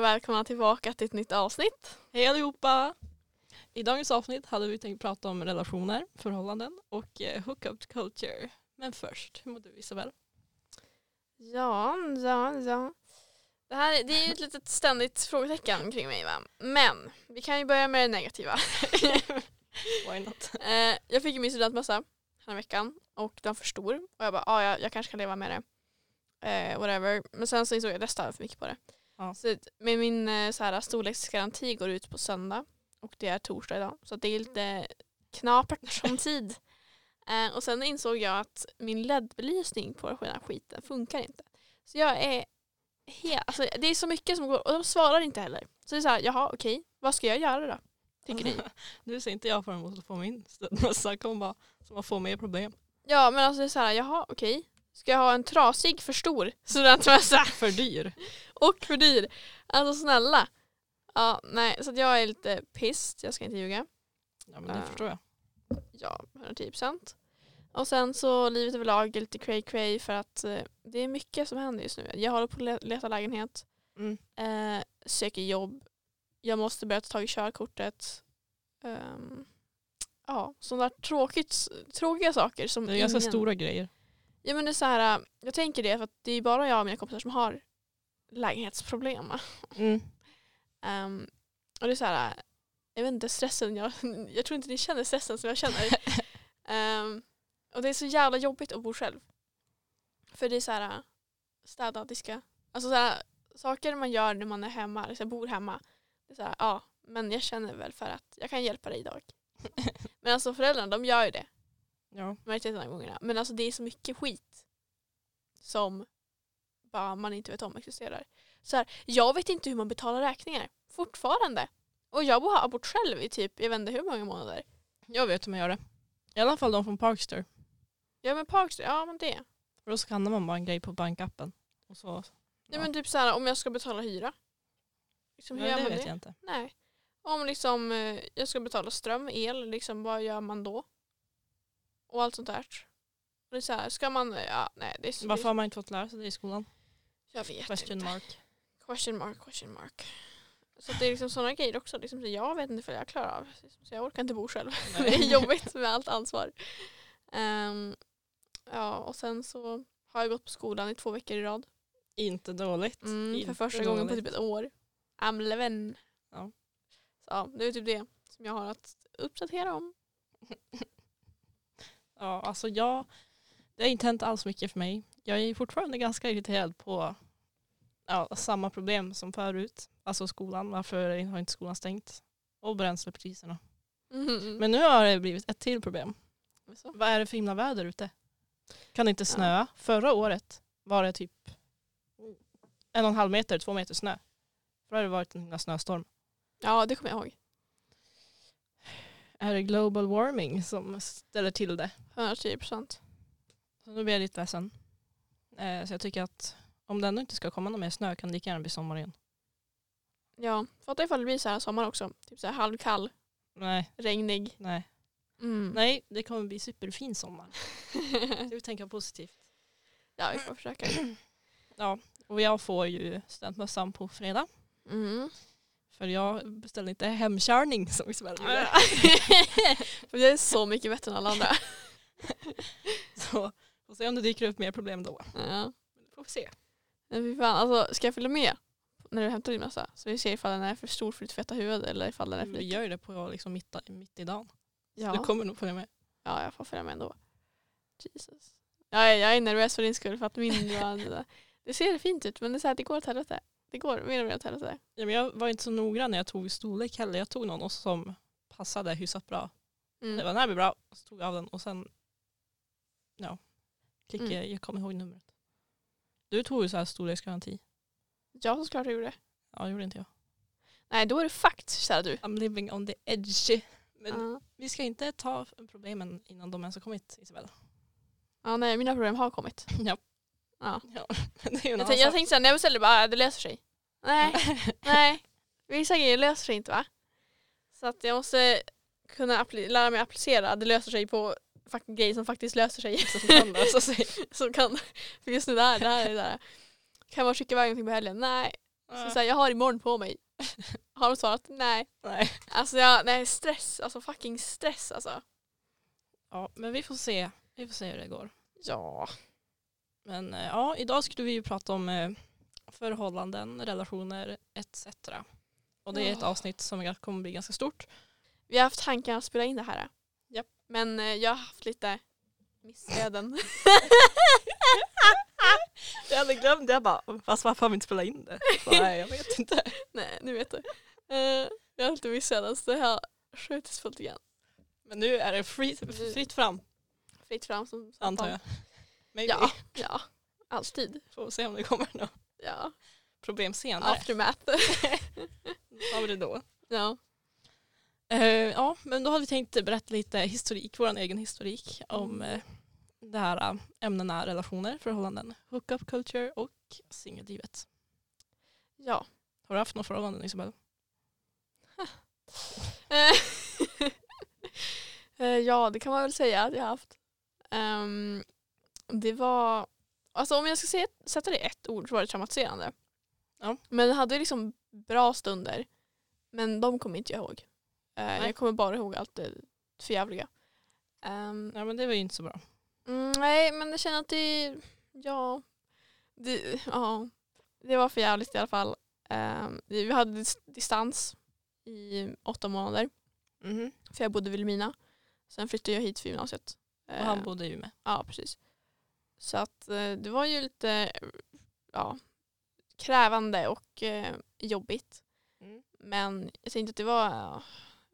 och välkomna tillbaka till ett nytt avsnitt. Hej allihopa! I dagens avsnitt hade vi tänkt prata om relationer, förhållanden och eh, hookup culture. Men först, hur mår du Isabel? Ja, ja, ja. Det här det är ju ett litet ständigt frågetecken kring mig va. Men vi kan ju börja med det negativa. Why not? Eh, jag fick ju min studentmössa den veckan och den var för stor. Och jag bara, ah, jag, jag kanske kan leva med det. Eh, whatever. Men sen så insåg jag att jag restade för mycket på det. Ja. Så men min eh, så här, storleksgaranti går ut på söndag och det är torsdag idag. Så det är lite knapert om tid. Eh, och sen insåg jag att min LED-belysning på den här skiten funkar inte. Så jag är helt, alltså, det är så mycket som går och de svarar inte heller. Så det är så här, jaha okej, vad ska jag göra då? Tycker ni? Nu ser inte jag fram emot att få min studentmössa, kommer bara som att få mer problem. Ja men alltså det är så här, jaha okej. Ska jag ha en trasig för stor studentmössa? För dyr. och för dyr. Alltså snälla. Ja, nej, så jag är lite pissed, jag ska inte ljuga. Ja men det Ja. förstår jag. Ja, 110 procent. Och sen så livet överlag är lite cray cray för att eh, det är mycket som händer just nu. Jag håller på att le- leta lägenhet, Mm. eh, söker jobb, jag måste börja ta tag i körkortet. Um, ja, sådana där tråkigt, tråkiga saker som Det är ganska ingen... stora grejer. Ja men det är så här, äh, jag tänker det för att det är bara jag och mina kompisar som har lägenhetsproblem. Mm. Ehm, och det är så här, äh, jag vet inte stressen, jag, jag tror inte ni känner stressen som jag känner. Ehm, och det är så jävla jobbigt att bo själv. För det är så här, äh, städa, diska. Alltså så här, saker man gör när man är hemma, liksom bor hemma. Det är så här, ja, men jag känner väl för att jag kan hjälpa dig idag. men alltså föräldrarna, de gör ju det Ja. majoriteten av gångerna. Men alltså det är så mycket skit som bara man inte vet om existerar. Så här, jag vet inte hur man betalar räkningar. Fortfarande. Och jag har bott själv i typ, jag vet inte hur många månader. Jag vet hur man gör det. I alla fall de från Parkster. Ja men Parkster, ja men det. För då skannar man bara en grej på bankappen. Och så, Ja. Ja. men typ så här om jag ska betala hyra. Liksom, hur Nej, gör det man vet det? jag inte. Nej. Om liksom eh, jag ska betala ström, el, liksom, vad gör man då? Och allt sånt där. Det är så här, ska man, ja nej det är så Varför har man inte fått lära sig det i skolan? Jag vet Question inte. mark. Question mark, question mark. Så att det är liksom sådana grejer också. Liksom, så jag vet inte vad jag klarar av. Så jag orkar inte bo själv. Det är jobbigt med allt ansvar. Ehm, ja, och sen så har jag gått på skolan i två veckor i rad. Inte dåligt. Mm, för Inte första gången på dåligt. typ ett år. I'm living. Ja. Så ja, det är typ det som jag har att uppdatera om. Ja, alltså jag, det har inte hänt alls mycket för mig. Jag är fortfarande ganska irriterad på ja, samma problem som förut. Alltså skolan, varför har inte skolan stängt? Och bränslepriserna. Mhm. Men nu har det blivit ett till problem. Så. Vad är det för himla väder ute? Kan det inte Ja. snöa? Förra året var det typ en och en halv meter, två meter snö. För då har det varit en himla snöstorm. Ja, det kommer jag ihåg. Är det global warming som ställer till det? 110 procent. Så nu blir jag lite ledsen. Eh, så jag tycker att om det ändå inte ska komma någon mer snö kan det lika gärna bli sommar igen. Ja, fatta ifall det blir så här sommar också. Typ så här halvkall, Nej, regnig. nej. Mm. Nej, det kommer bli superfin sommar. Jag vill tänka positivt. ja, vi får försöka. Ja, och jag får ju studentmössan på fredag. Mm. För jag beställde inte hemkörning som Isabella ville. För jag är så mycket bättre än alla andra. Så får se om det dyker upp mer problem då. Ja. Får vi se. Men fy fan, alltså, ska jag följa med när du hämtar din mössa? Så vi ser ifall den är för stor för ditt feta huvud eller ifall den är för Vi liten. gör ju det på liksom mitt, mitt i dagen. Så Ja. du kommer nog följa med. ja, jag får följa med ändå. Jesus. Ja, jag jag är nervös för din skull för att min var, Det ser fint ut men det, är så här, det går åt helvete. Det går mer och mer åt helvete. Ja, men jag var inte så noggrann när jag tog storlek heller. Jag tog någon som passade hyfsat bra. Det Mm. var den här blir bra. Så tog jag av den och sen ja, klickade Mm. jag. Jag kommer ihåg numret. Du tog ju så här storleksgaranti. Jag som såklart gjorde det. Ja, det gjorde inte jag. Nej, då är det fakt, kära du. I'm living on the edge. Men Ja. vi ska inte ta problemen innan de ens har kommit Isabella. Ja, nej, mina problem har kommit. Ja. Ja. Ja, det är Jag, annan tänk, jag tänkte såhär, när jag beställde bara, det löser sig. Nej, nej. Vissa grejer löser sig inte va? Så att jag måste kunna lära mig applicera, det löser sig på fucking grej som faktiskt löser sig. Som kan lösa sig. som kan, för just nu där, där är det där. Kan man skicka iväg någonting på helgen? Nej. Så, så här, jag har imorgon på mig. Har de svarat? Nej. Nej. Alltså jag, nej stress, alltså fucking stress alltså. Ja, men vi får se. Vi får se hur det går. Ja. Men eh, ja, idag skulle vi ju prata om eh, förhållanden, relationer etc. Och det är ett avsnitt som kommer bli ganska stort. Vi har haft tankar att spela in det här. Japp. Men eh, jag har haft lite missöden. Jag hade glömt det. Jag bara, fast varför har vi inte spelat in det? Så, nej, jag vet inte. nej, nu vet du. Jag har lite missöden så det har skjutits fullt igen. Men nu är det fritt, fritt fram, Fritt fram som antar jag. Maybe. Ja, ja. Alltid. Får se om det kommer något Ja. problem senare. Aftermath. Har vi det då? ja. Eh, ja, men då hade vi tänkt berätta lite historik, vår egen historik om eh, det här eh, ämnena relationer, förhållanden, hookup culture och singellivet. Ja. Har du haft några förhållanden Isabel? Ja, det kan man väl säga att jag har haft. Ehm, det var, alltså om jag ska säga, sätta det i ett ord så var det traumatiserande. Ja. Men jag hade liksom bra stunder. Men de kommer inte jag ihåg. Eh, jag kommer bara ihåg allt det förjävliga. Um, Ja men det var ju inte så bra. Mm, nej, men jag känner att det, ja, det, ja, det var för jävligt i alla fall. Ehm, vi hade dis- distans i åtta månader, Mhm. för jag bodde i Vilhelmina. Sen flyttade jag hit för gymnasiet. Och han Ehm, bodde ju med. Ja, precis. Så att eh, det var ju lite ja, krävande och eh, jobbigt. Mm. Men jag tänkte att det var,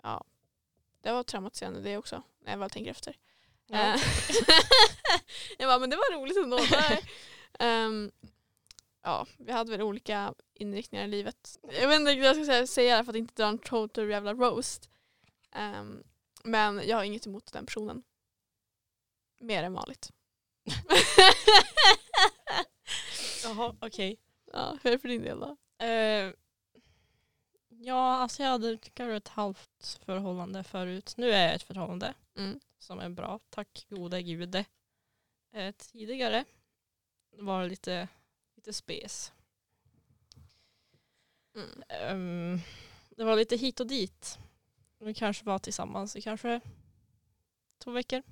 ja, det var traumatiserande det också, när jag väl tänker efter. Ja. Eh, jag bara, men det var roligt ändå. um, ja, vi hade väl olika inriktningar i livet. Jag vet inte riktigt vad jag ska säga, för att inte dra en total jävla roast. Ehm, men jag har inget emot den personen. Mer än vanligt. Jaha, okej. ja, hur är det för din del då? Eh, ja, alltså jag hade kanske ett halvt förhållande förut. Nu är jag i ett förhållande Mm. som är bra. Tack gode gud. Eh, tidigare var det lite, lite spes. Mm. Ehm, det var lite hit och dit. Vi kanske var tillsammans i kanske två veckor.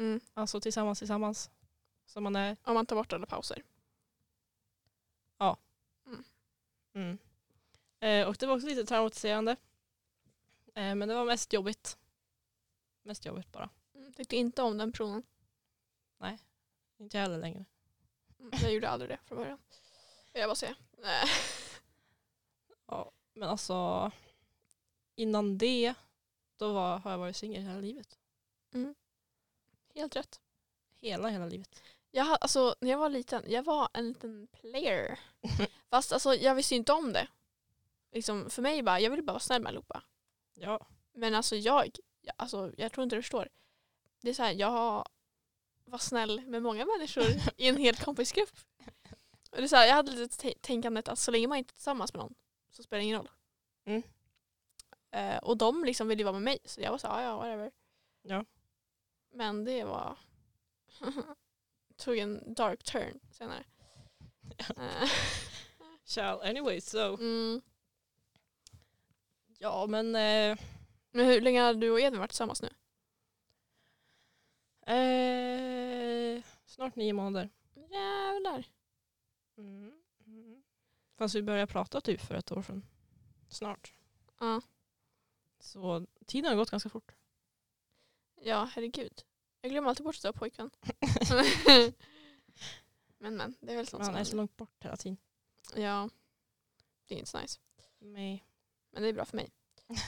Mm. Alltså tillsammans tillsammans. Som man är. Om man tar bort alla pauser. Mm. Eh, och det var också lite traumatiserande. Eh, men det var mest jobbigt. Mest jobbigt bara. Mm. Tyckte inte om den personen. Inte jag heller längre. Mm. Jag gjorde aldrig det från början. Jag bara säga. Nej. Ja, men alltså innan det då var, har jag varit singel hela livet. Helt rätt. Hela, hela livet. Jag, ha- alltså, när jag var liten, jag var en liten player. Fast alltså, jag visste ju inte om det. Liksom, för mig bara, jag ville bara vara snäll med allihopa. Ja. Men alltså jag, jag, alltså, jag tror inte du förstår. Det är så här, jag var snäll med många människor i en hel kompisgrupp. Och det är så här, jag hade lite t- tänkandet att så länge man inte är tillsammans med någon så spelar det ingen roll. Mm. Eh, och de liksom ville ju vara med mig så jag var så här, "Ja, ja whatever. Ja. Men det var tog en dark turn senare. Eh, Shall anyway so. mm. Ja men eh, Men hur länge har du och Edvin varit tillsammans nu? eh, snart nio månader. Jävlar. Mm. Mm. Fast vi började prata typ för ett år sedan. Snart. Ja. Så tiden har gått ganska fort. Ja, herregud. Jag glömmer alltid bort att du har pojkvän. men men, det är väl sånt som han är så händer. långt bort hela tiden. Ja, det är inte så nice. Nej. Men det är bra för mig.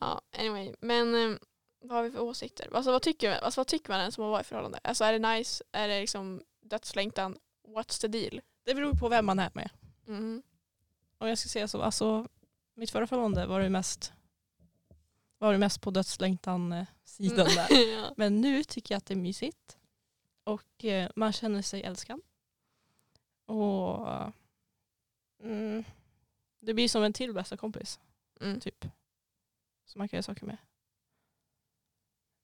ja, anyway. Men eh, vad har vi för åsikter? Alltså vad tycker, alltså, vad tycker man än som har varit i förhållande? Alltså är det nice? Är det liksom dödslängtan? What's the deal? Det beror på vem man är med. Mhm. Om jag ska säga så, alltså mitt förra förhållande var det mest var det mest på dödslängtan eh, sidan där. ja. Men nu tycker jag att det är mysigt. Och eh, man känner sig älskad. Och eh, mm, det blir som en till bästa kompis. Mm. Typ. Som man kan göra saker med.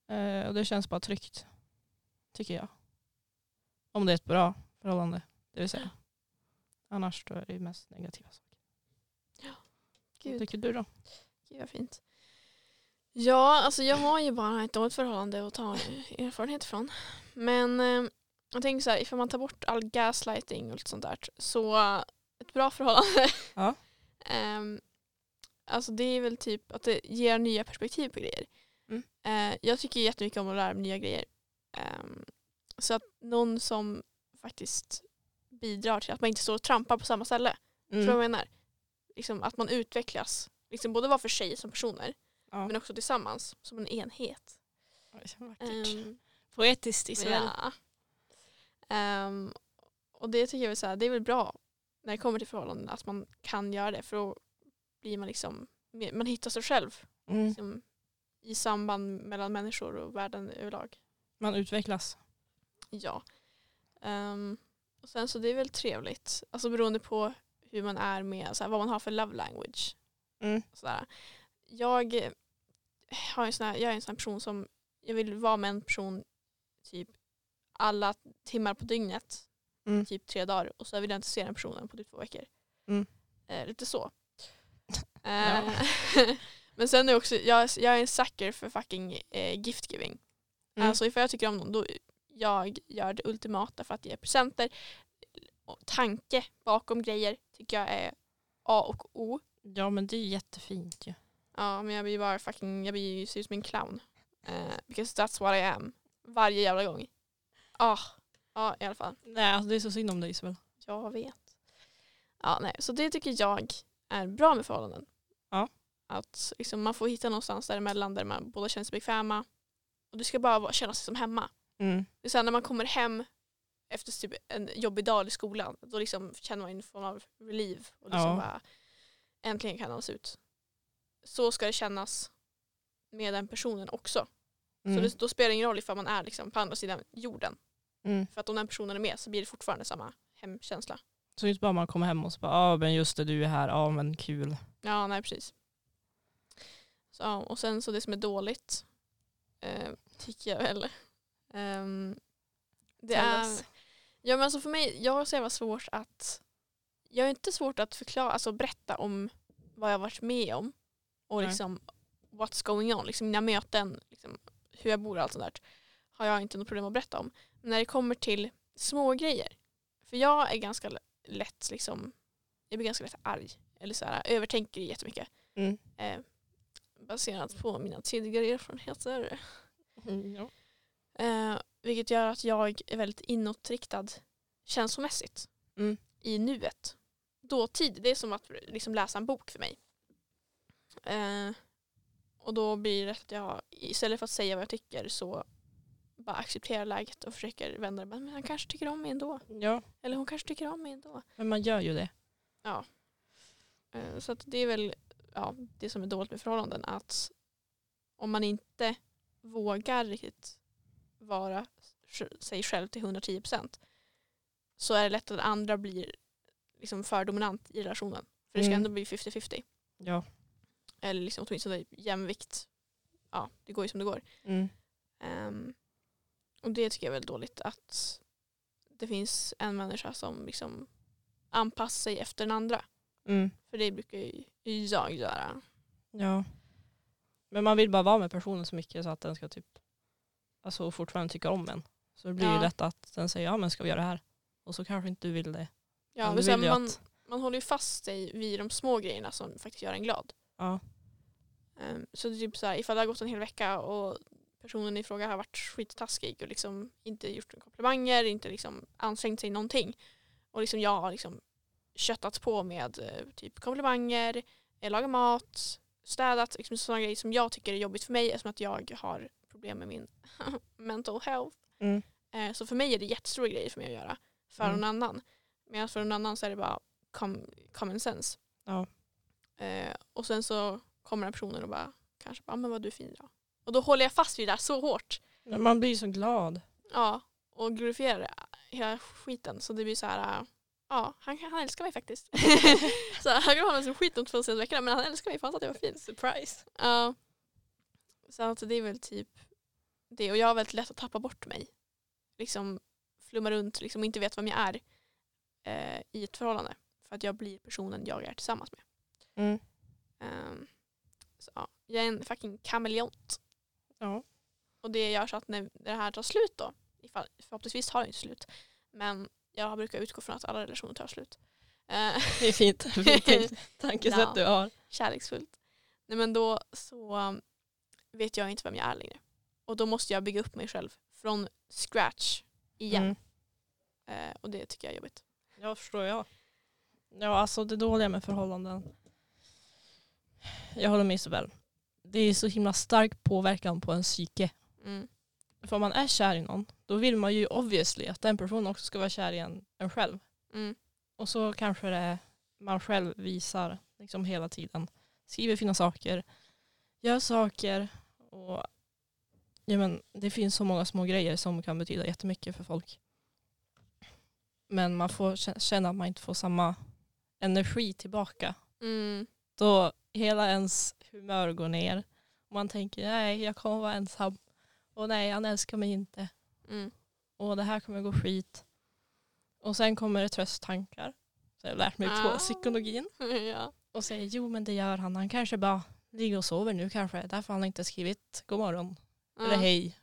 Eh, och det känns bara tryggt. Tycker jag. Om det är ett bra förhållande. Det vill säga. Annars då är det mest negativa saker. Vad Gud, tycker du då? gud vad fint. Ja, alltså jag har ju bara ett dåligt förhållande att ta erfarenhet från. Men eh, jag tänker så här, ifall man tar bort all gaslighting och lite sånt där så ett bra förhållande. Ja. Ehm, alltså det är väl typ att det ger nya perspektiv på grejer. Mm. Eh, jag tycker jättemycket om att lära mig nya grejer. Ehm, så att någon som faktiskt bidrar till att man inte står och trampar på samma ställe. Mm. jag menar? Liksom att man utvecklas. Liksom både var för sig som personer Ja. men också tillsammans som en enhet. Oj, så vackert. Ehm, Poetiskt Isabel. ja. Ehm, och det tycker jag är, så här, det är väl bra när det kommer till förhållanden att man kan göra det för då blir man liksom man hittar sig själv Mm. liksom, i samband mellan människor och världen överlag. Man utvecklas. Ja. Ehm, och sen så det är väl trevligt. Alltså beroende på hur man är med, så här, vad man har för love language. Mm. Sådär. Jag, har en sån här, jag är en sån här person som, jag vill vara med en person typ alla timmar på dygnet. Mm. Typ tre dagar och så vill jag inte se den personen på typ två veckor. Mm. Eh, lite så. Eh, Men sen är också, jag, jag är en sucker för fucking eh, gift giving. Mm. Alltså ifall jag tycker om någon då jag gör det ultimata för att ge presenter. Och tanke bakom grejer tycker jag är A och O. Ja men det är jättefint ju. Ja men jag blir bara fucking, jag blir ser ut som en clown. Uh, because that's what I am. Varje jävla gång. Ah, ja i alla fall. Nej alltså det är så synd om dig Isabel. Jag vet. Ja nej, så det tycker jag är bra med förhållanden. Ja. Att liksom, man får hitta någonstans däremellan där man båda känner sig bekväma. Och det ska bara vara, känna sig som hemma. Mm. Det är så här, när man kommer hem efter typ en jobbig dag i skolan då liksom känner man en form av relief och liksom Ja. bara äntligen kan andas ut. Så ska det kännas med den personen också. Mm. Så det, då spelar det ingen roll ifall man är liksom på andra sidan jorden. Mm. För att om den personen är med så blir det fortfarande samma hemkänsla. Så inte bara man kommer hem och så bara, ja ah, men just det du är här, ja men kul. Ja, nej precis. Så, ja, och sen så det som är dåligt eh, tycker jag väl. ehm, det är, ja men alltså för mig, jag har så jävla svårt att, jag har inte svårt att förklara, alltså berätta om vad jag varit med om. Och liksom what's going on, liksom mina möten, liksom, hur jag bor och allt sånt där. Har jag inte något problem att berätta om. Men när det kommer till små grejer för jag är ganska lätt liksom, jag blir ganska lätt arg. Eller så här, övertänker jättemycket. Mm. Eh, baserat på mina tidigare erfarenheter. Mm, ja. Eh, vilket gör att jag är väldigt inåtriktad känslomässigt Mm. i nuet. Dåtid, det är som att liksom läsa en bok för mig. Eh, och då blir det att jag istället för att säga vad jag tycker så bara accepterar läget och försöker vända det. Men han kanske tycker om mig ändå. ja, Eller hon kanske tycker om mig ändå. men man gör ju det. Eh, Så det är väl ja, det som är dåligt med förhållanden. Att om man inte vågar riktigt vara sig själv till 110% så är det lätt att andra blir liksom för dominant i relationen. För det ska Mm. ändå bli 50-50. Ja. Eller liksom åtminstone jämvikt. Ja, det går ju som det går. Mm. Ehm, och det tycker jag är väldigt dåligt att det finns en människa som liksom anpassar sig efter den andra. Mm. För det brukar ju jag göra. Ja. Men man vill bara vara med personen så mycket så att den ska typ alltså fortfarande tycka om en. Så det blir ju Ja. lätt att den säger ja men ska vi göra det här? Och så kanske inte du vill det. Ja, Men vill ju man, att, man håller ju fast sig vid de små grejerna som faktiskt gör en glad. ja. Ehm, så det är typ så här, ifall det har gått en hel vecka och personen i fråga har varit skittaskig och liksom inte gjort några komplimanger, inte liksom ansträngt sig någonting. Och liksom jag har liksom köttat på med eh, typ komplimanger, eh, lagat mat, städat, liksom sådana grejer som jag tycker är jobbigt för mig eftersom att jag har problem med min mental health. Mm. Eh, så för mig är det jättestora grejer för mig att göra. För Mm. någon annan. Medan för någon annan så är det bara com- common sense. Ja. Och sen så kommer den personen och bara kanske bara, "Ah, men vad du är fin idag. Och då håller jag fast vid det där så hårt. Men Man blir ju så glad. Ja, och glorifierar hela skiten. Så det blir så här, äh, ja, han, han älskar mig faktiskt. så han kan hålla som skit de två senaste veckorna men han älskar mig för han sa att jag var fin. Surprise. Ja. Så att det är väl typ det och jag har väldigt lätt att tappa bort mig. Liksom flumma runt liksom, och inte vet vem jag är eh, i ett förhållande. För att jag blir personen jag är tillsammans med. Mm. Ehm, så, ja, jag är en fucking kameleont. Ja. Och det gör så att när det här tar slut då, ifall, förhoppningsvis tar det inte slut, men jag brukar utgå från att alla relationer tar slut. Eh, Det är fint. fint tankesätt Ja. du har. kärleksfullt. Nej men då så um, vet jag inte vem jag är längre. Och då måste jag bygga upp mig själv från scratch igen. Mm. Eh, och det tycker jag är jobbigt. Jag förstår jag. Ja, alltså det dåliga med förhållanden. Jag håller med Isabel. Det är så himla stark påverkan på en psyke. Mm. För om man är kär i någon, då vill man ju obviously att den personen också ska vara kär i en, en själv. Mm. Och så kanske det man själv visar liksom hela tiden. Skriver fina saker, gör saker. Och, ja, men, det finns så många små grejer som kan betyda jättemycket för folk. Men man får kä- känna att man inte får samma energi tillbaka. Mm. Då hela ens humör går ner. Och man tänker nej jag kommer vara ensam. Och nej han älskar mig inte. Mm. Och det här kommer gå skit. Och sen kommer det trösttankar. Så jag har lärt mig Ah. på psykologin. ja. Och säger jo men det gör han. Han kanske bara ligger och sover nu kanske. Därför har han inte skrivit god morgon. Eller Ja. hej.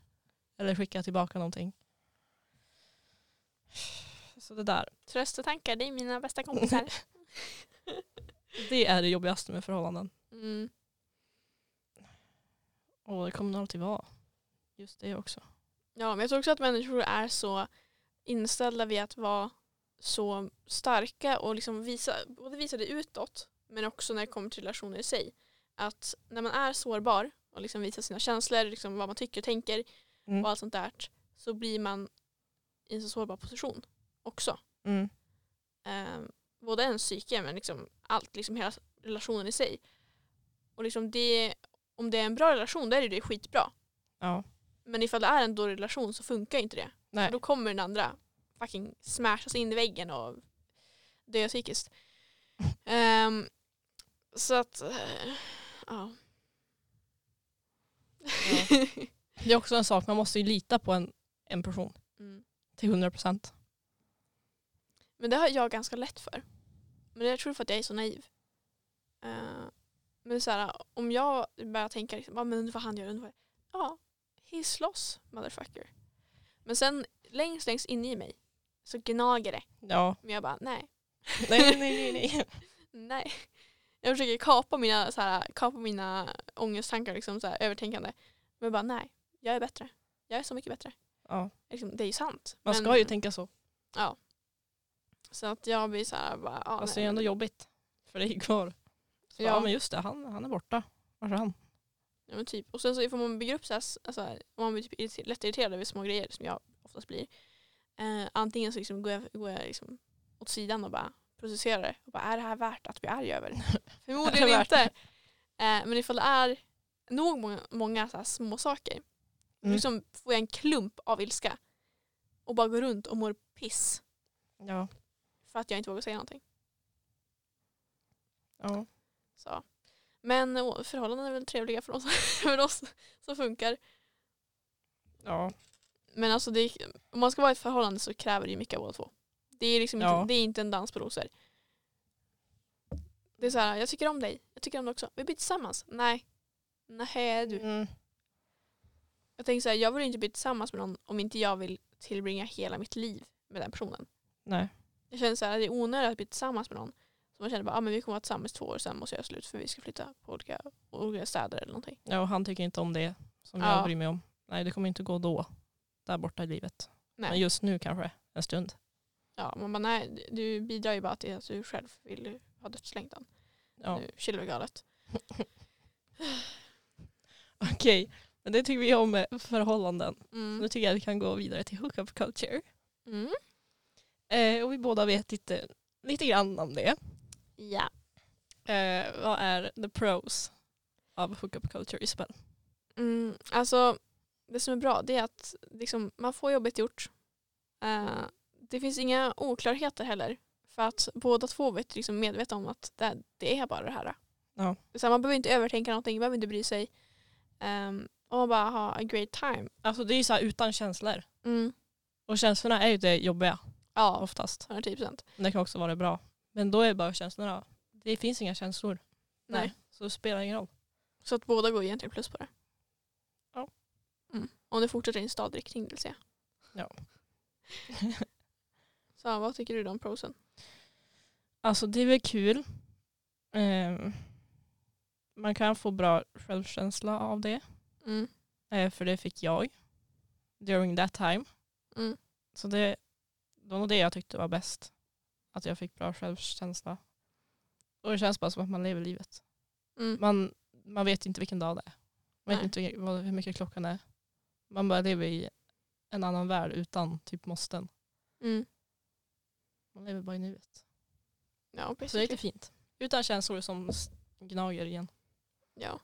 Eller skickat tillbaka någonting. Så det där. Tröstetankar, det är mina bästa kompisar. Det är det jobbigaste med förhållanden. Mm. Och det kommer nog alltid vara. Just det också. Ja, men jag tror också att människor är så inställda vid att vara så starka och liksom visa, både visa det utåt men också när det kommer till relationer i sig. Att när man är sårbar och liksom visar sina känslor, liksom vad man tycker och tänker Mm. och allt sånt där så blir man i en så sårbar position också. Mm. Eh, både ens psyke men liksom allt, liksom hela relationen i sig. Och liksom det, om det är en bra relation då är det det skitbra. Ja. Men ifall det är en dålig relation så funkar inte det. Nej. Då kommer den andra fucking smashas in i väggen och dö psykiskt. Ehm, så att, eh, ja. Det är också en sak, man måste ju lita på en, en person mm. till 100 procent. Men det har jag ganska lätt för. Men jag tror för att jag är så naiv. Eh, men så här, om jag börjar tänka liksom, "Ja, men vad han gör, undrar Ja, he's lost motherfucker. Men sen längst längst inne i mig så gnager det. Ja. Men jag bara nej, Nej, nej, nej, nej. nej. Jag försöker kapa mina, så här, kapa mina ångesttankar, liksom, så här, övertänkande. Men jag bara nej, jag är bättre. Jag är så mycket bättre. Ja. Liksom, det är ju sant. Man Men- ska ju tänka så. Ja. Så att jag blir så här bara, ja, Fast det nej, är ändå jobbigt. För det går. Så, Ja. ja. men just det, han, han är borta. Var är han? Ja, men typ. Och sen så får man bygga upp så här, alltså, om man blir typ lätt irriterad över små grejer som jag oftast blir. Eh, antingen så liksom går jag, går jag liksom åt sidan och bara processerar det. Och bara, är det här värt att bli arg över? Förmodligen inte. Eh, men ifall det är nog många, många så här små saker Mm. liksom får jag en klump av ilska och bara går runt och mår piss Ja. För att jag inte vågar säga någonting. ja. Så. Men förhållanden är väl trevliga för oss, för oss som funkar. Ja. Men alltså det, om man ska vara i ett förhållande så kräver det ju mycket av båda två. Det är, liksom Ja. inte, det är inte en dans på rosor. Det är så här, jag tycker om dig, jag tycker om dig också. Vi blir tillsammans. Nej. Nej du. Mm. Jag tänker så här, jag vill inte bli tillsammans med någon om inte jag vill tillbringa hela mitt liv med den personen. Nej. Jag känner så här, det är onödigt att bli tillsammans med någon. Så man känner bara, ah, men vi kommer vara tillsammans två år sen måste jag göra slut för vi ska flytta på olika, olika städer eller någonting. Ja, och han tycker inte om det som Ja. jag bryr mig om. Nej, det kommer inte gå då. Där borta i livet. Men Nej. just nu kanske, en stund. Ja, man bara, nej, du bidrar ju bara till att du själv vill ha dödslängtan. Ja. Nu chillar vi galet. Okej, men det tycker vi om med förhållanden. Mm. Nu tycker jag att vi kan gå vidare till hookup culture. Mm. Eh, och vi båda vet lite, lite grann om det. Ja. Eh, vad är the pros av hookup culture, Isabel? Mm, alltså, det som är bra det är att liksom, man får jobbet gjort. Eh, det finns inga oklarheter heller. För att båda två vet liksom medvetna om att det, det är bara det här. Ja. Så man behöver inte övertänka någonting, man behöver inte bry sig. Ehm, och bara ha a great time. Alltså det är ju så utan känslor. Mm. Och känslorna är ju det jobbiga Ja, oftast. 110 procent. Men det kan också vara bra. Men då är det bara känslorna. Det finns inga känslor. Nej. Så det spelar ingen roll. Så att båda går egentligen plus på det. Ja. Mm. Om det fortsätter i en stadig riktning vill säga. Ja. Så vad tycker du om prosen? Alltså det är väl kul. Ehm, man kan få bra självkänsla av det. Mm. Eh, för det fick jag. During that time. Mm. Så det, det var nog det jag tyckte var bäst. Att jag fick bra självkänsla. Och det känns bara som att man lever livet. Mm. Man, man vet inte vilken dag det är. Man vet Nej. inte vad, hur mycket klockan är. Man bara lever i en annan värld utan typ måsten. Mm. Man lever bara i nuet. Ja, Så det är lite fint. Utan känslor som gnager igen. Ja.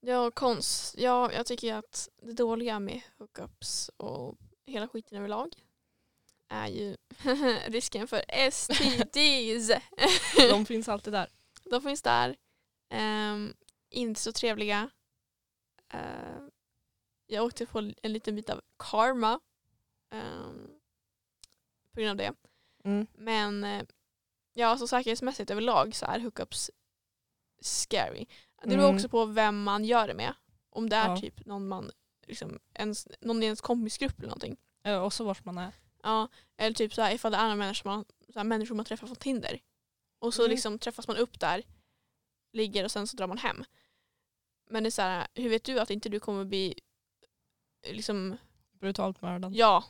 Ja, konst. Ja, jag tycker att det dåliga med hookups och hela skiten överlag är ju risken för STDs. De finns alltid där. De finns där. Ehm, inte så trevliga. Ehm, jag åkte på en liten bit av karma. ehm, på grund av det. Mm. Men eh, ja, alltså säkerhetsmässigt överlag så är hookups scary. Det beror Mm. också på vem man gör det med. Om det är Ja. typ någon man liksom, ens, någon i ens kompisgrupp eller någonting. Eh, också vart man är. Ja, eller typ så här, ifall det är andra människor man, så här, människor man träffar från Tinder. Och så Mm. liksom träffas man upp där, ligger och sen så drar man hem. Men det är så här, hur vet du att inte du kommer bli liksom, Brutalt mördad. ja.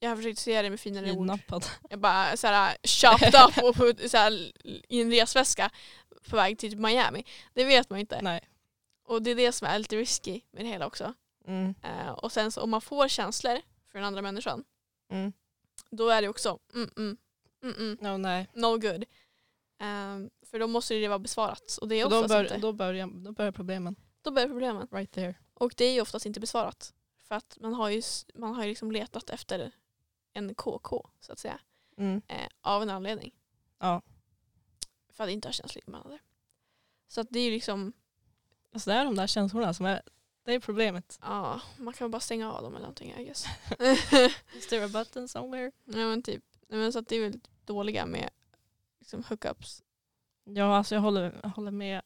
Jag har försökt se det med finare ord. Kidnappad. Jag bara så här, chopped up och put, så här, i en resväska på väg till Miami. Det vet man inte. Nej. Och det är det som är lite risky med det hela också. Mm. Eh, och sen så om man får känslor för den andra människan, Mm. Då är det också mm, mm, mm, mm, No, nej. no good. Ehm, för då måste det vara besvarat. Och det är Så då, oftast bör, inte. då, börjar, då börjar problemen. Då börjar problemen. Right there. Och det är ju oftast inte besvarat. För att man har ju, man har ju liksom letat efter en KK så att säga. Mm. Eh, av en anledning. Ja. För att inte ha känslor inblandade. Så att det är ju liksom, Alltså det är de där känslorna som är, det är problemet. ja, man kan bara stänga av dem eller någonting I guess. Is there a button somewhere? Nej men typ, nej, men så att det är väl dåliga med liksom hookups. Ja, alltså jag håller, jag håller med.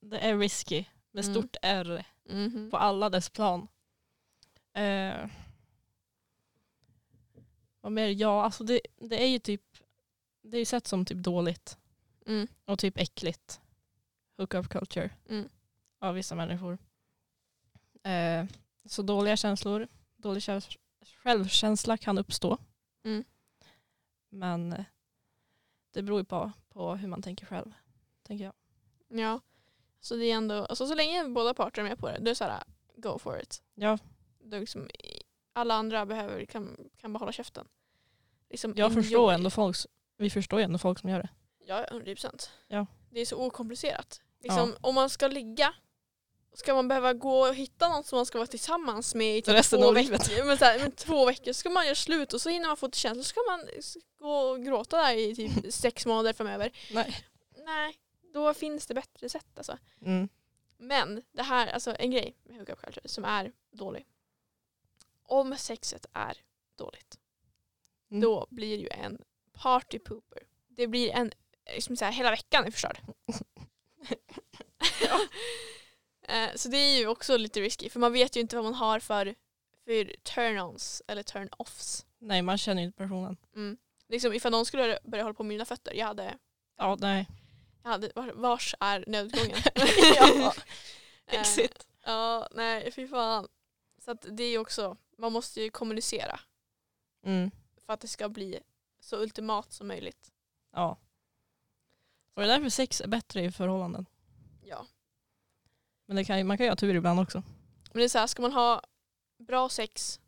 Det är risky med Mm. stort R Mhm. på alla dess plan. Eh, vad mer? Ja, alltså det, det är ju typ det är ju sett som typ dåligt Mm. och typ äckligt. Hookup culture Mm. av vissa människor. Eh, så dåliga känslor, dålig själv, självkänsla kan uppstå. Mm. Men eh, det beror ju på, på hur man tänker själv. Tänker jag. Ja. Så det är ändå, alltså så länge båda parter är med på det, då är det såhär, go for it. Ja, är liksom, alla andra behöver, kan, kan bara hålla käften. Liksom jag förstår ändå folk, vi förstår ju ändå folk som gör det. Ja, 100 procent. Ja. Det är så okomplicerat. Liksom, Om man ska ligga, ska man behöva gå och hitta någon som man ska vara tillsammans med i typ Resten två av veckor. Men, så här, men två veckor ska man göra slut och så innan man får till känsla så ska man gå och gråta där i typ sex månader framöver. Nej. Nej, då finns det bättre sätt alltså. Mm. Men det här, alltså en grej med hookup culture som är dålig. Om sexet är dåligt, Mm. då blir det ju en party pooper. Det blir en, liksom så här, hela veckan är förstörd. Eh, så det är ju också lite risky för man vet ju inte vad man har för, för turn-ons eller turn-offs. Nej, man känner ju inte personen. Mm. Liksom, ifall någon skulle börja hålla på med mina fötter, jag hade, Ja, nej. jag hade var- vars är nödutgången? ja. Eh, Exit. Ja, nej fy fan. Så att det är ju också, man måste ju kommunicera Mm. för att det ska bli så ultimat som möjligt. Ja. Och det är därför sex är bättre i förhållanden. Ja. Men det kan, man kan ju ha tur ibland också. Men det är så här, ska man ha bra sex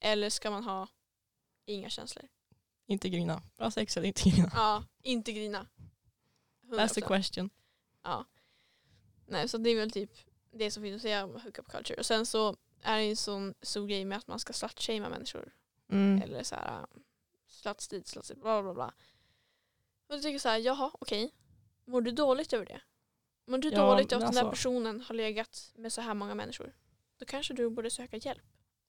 eller ska man ha inga känslor? Inte grina. Bra sex eller inte grina. Ja, inte grina. That's the 100%. question. Ja. Nej, så det är väl typ det som finns att säga om hookup culture. Och sen så är det en sån stor grej med att man ska slutshamea människor. Mm. Eller så här äh, sluts dit, sluts dit, bla bla bla. Och jag tycker så här, jaha okej. Mår du dåligt över det? Mår du Ja, dåligt men att den där alltså- personen har legat med så här många människor, då kanske du borde söka hjälp.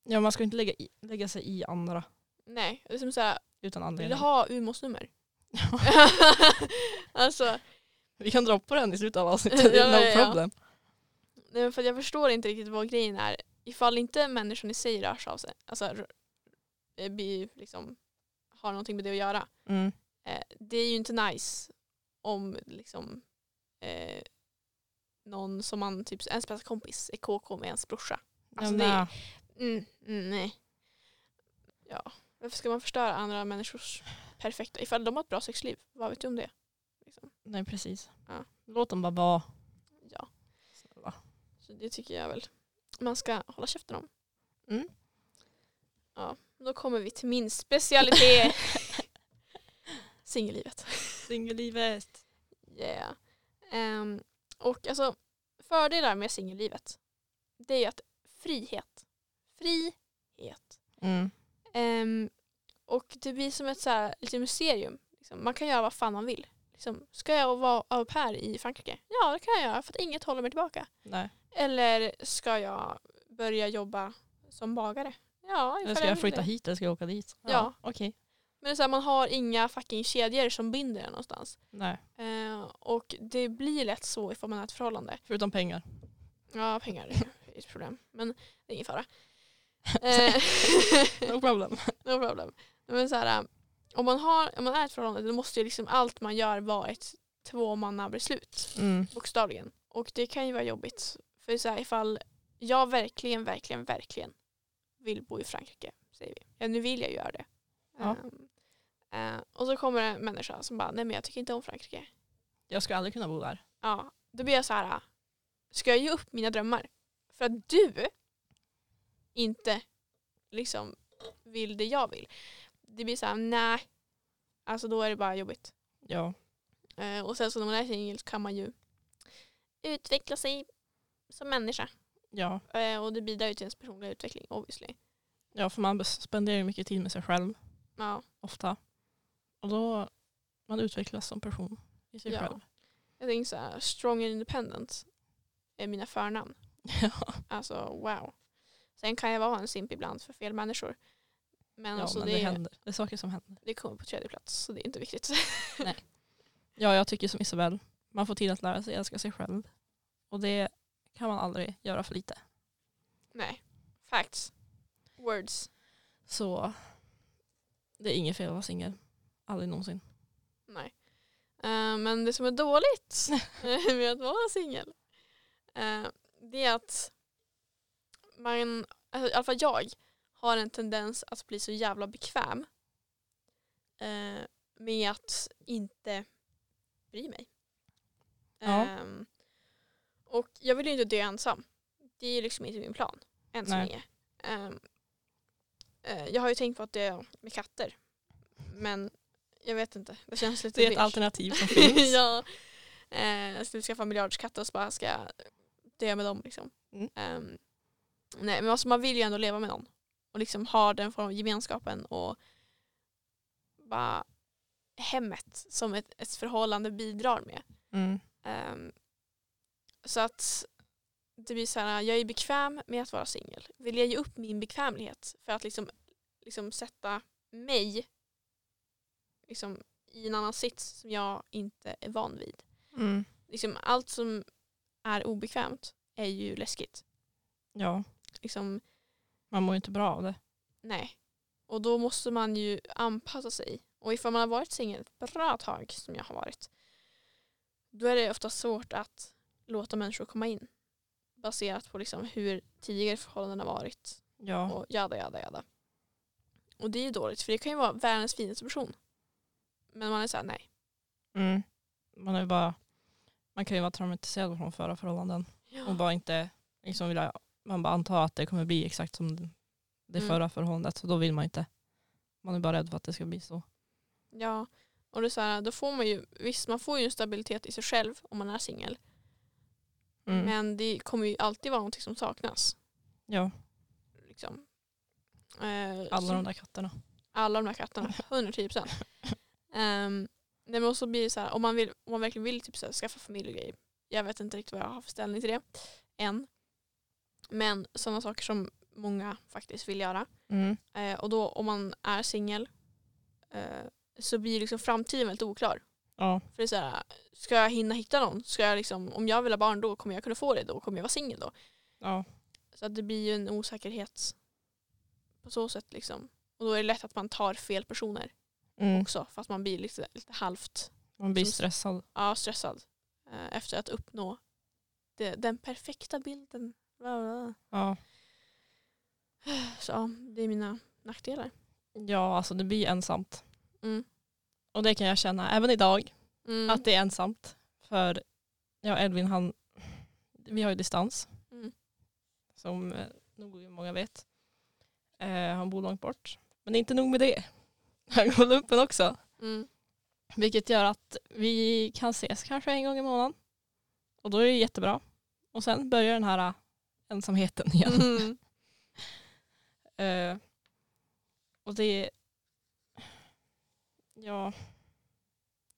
Ja, man ska inte lägga, i, lägga sig i andra Nej, det är som såhär, utan vill du anledning. ha Umos nummer? alltså, Vi kan dra på den i slutet av avsnittet, Ja, no ja, problem. nej, men för jag förstår inte riktigt vad grejen är. Ifall inte människan i sig rör sig av sig, alltså eh, blir liksom, har någonting med det att göra. Mm. Eh, det är ju inte nice om liksom eh, någon som man, typ ens bästa kompis, är KK med ens brorsa. Alltså, ja, det är-. Mm, mm, nej. Ja, varför ska man förstöra andra människors perfekta, ifall de har ett bra sexliv, vad vet du om det? Liksom. nej, precis. Ja. Låt dem bara vara. Ja, Snälla. så det tycker jag väl man ska hålla käften om. Mm. Ja, då kommer vi till min specialitet. Singellivet. Singellivet. Yeah. Ehm, och alltså fördelar med singellivet det är ju att frihet. Frihet. Mm. Ehm, och det blir som ett så här, lite mysterium. Liksom. Man kan göra vad fan man vill. Liksom, ska jag vara au pair i Frankrike? Ja det kan jag göra för att inget håller mig tillbaka. Nej. Eller ska jag börja jobba som bagare? Ja, Eller ska jag flytta det. hit eller ska jag åka dit? Ja. Okej. Men så här, man har inga fucking kedjor som binder en någonstans. Nej. Eh, och det blir lätt så ifall man har ett förhållande. Förutom pengar. Ja, pengar är ett problem. Men det är ingen fara. Eh, No problem. no problem. Men så här, om, man har, om man är ett förhållande då måste ju liksom allt man gör vara ett tvåmannabeslut. Mm. Bokstavligen. Och det kan ju vara jobbigt. För så här, ifall jag verkligen, verkligen, verkligen vill bo i Frankrike, säger vi. Ja, nu vill jag göra det. Ja. Ehm, eh, och så kommer det en människa som bara, nej men jag tycker inte om Frankrike. Jag skulle aldrig kunna bo där. Ja, då blir jag så här, ska jag ge upp mina drömmar? För att du inte liksom vill det jag vill. Det blir så här, nej. Alltså då är det bara jobbigt. Ja. Eh, och sen så när man är singel så kan man ju utveckla sig som människa. Ja. Eh, och det bidrar ju till ens personliga utveckling obviously. ja, för man spenderar ju mycket tid med sig själv. Ja, Ofta. Och då man utvecklas som person i sig Ja. själv. jag tänker så här, strong and independent är mina förnamn. Ja, Alltså wow. Sen kan jag vara en simp ibland för fel människor. Men, ja alltså, men det, det, händer. Det är saker som händer. det kommer på tredje plats så det är inte viktigt. Ja, jag tycker som Isabel. Man får tid att lära sig älska sig själv. Och det kan man aldrig göra för lite. Nej, facts. Words. Så det är inget fel att vara singel. Aldrig någonsin. Nej. Eh, men det som är dåligt med att vara singel eh, det är att man, alltså, i alla fall jag, har en tendens att bli så jävla bekväm eh, med att inte bry mig. Ja. Ehm, och jag vill ju inte dö ensam. Det är liksom inte min plan än så länge. Ehm, eh, jag har ju tänkt på att dö med katter. Men jag vet inte, det känns lite Det är ett beige. alternativ som finns. ja. Eh, jag skulle skaffa miljardskatter och så bara ska jag dö med dem. Liksom. Mm. Ehm, nej, men alltså, man vill ju ändå leva med någon. Och liksom ha den form av gemenskapen och bara hemmet som ett, ett förhållande bidrar med. Mm. Ehm, så att det blir så här, jag är bekväm med att vara singel. Vill jag ge upp min bekvämlighet för att liksom, liksom sätta mig liksom, i en annan sits som jag inte är van vid. Mm. Liksom, allt som är obekvämt är ju läskigt. Ja, Liksom, man mår ju inte bra av det. nej. Och då måste man ju anpassa sig. Och ifall man har varit singel ett bra tag som jag har varit då är det ofta svårt att låta människor komma in baserat på liksom hur tidigare förhållanden har varit Ja, och jada jada jada. Och det är ju dåligt för det kan ju vara världens finaste person. Men man är såhär nej. mm. man, är bara, man kan ju vara traumatiserad från förra förhållanden. Och bara inte liksom vilja, man bara antar att det kommer bli exakt som det Mm. förra förhållandet. Så då vill man inte. Man är bara rädd för att det ska bli så. Ja, och det är så här, då får man ju, visst man får ju en stabilitet i sig själv om man är singel. Mm. Men det kommer ju alltid vara någonting som saknas. Ja, Liksom. Eh, alla så- de där katterna. alla de där katterna, 110 procent. Um, nej men också blir det så här, om man, vill, om man verkligen vill typ så här, skaffa familj och grejer, Jag vet inte riktigt vad jag har för ställning till det än. Men sådana saker som många faktiskt vill göra. Mm. Eh, och då om man är singel eh, så blir liksom framtiden väldigt oklar. Ja. För det är så här, ska jag hinna hitta någon? Ska jag liksom, om jag vill ha barn då kommer jag kunna få det då? Kommer jag vara singel då? ja. Så att det blir ju en osäkerhet på så sätt liksom. Och då är det lätt att man tar fel personer Mm. också fast man blir lite, lite halvt Man blir Som- stressad. ja, stressad eh, efter att uppnå det, den perfekta bilden. Bla, bla. Ja. Så det är mina nackdelar. ja, alltså det blir ensamt. Mm. Och det kan jag känna även idag. Mm. Att det är ensamt. För ja, Edvin han, vi har ju distans. Mm. Som eh, nog många vet. Eh, han bor långt bort. Men det är inte nog med det. Går lumpen också. Mm. Vilket gör att vi kan ses kanske en gång i månaden. Och då är det jättebra. Och sen börjar den här äh, ensamheten igen. Mm. Eh, och det Ja.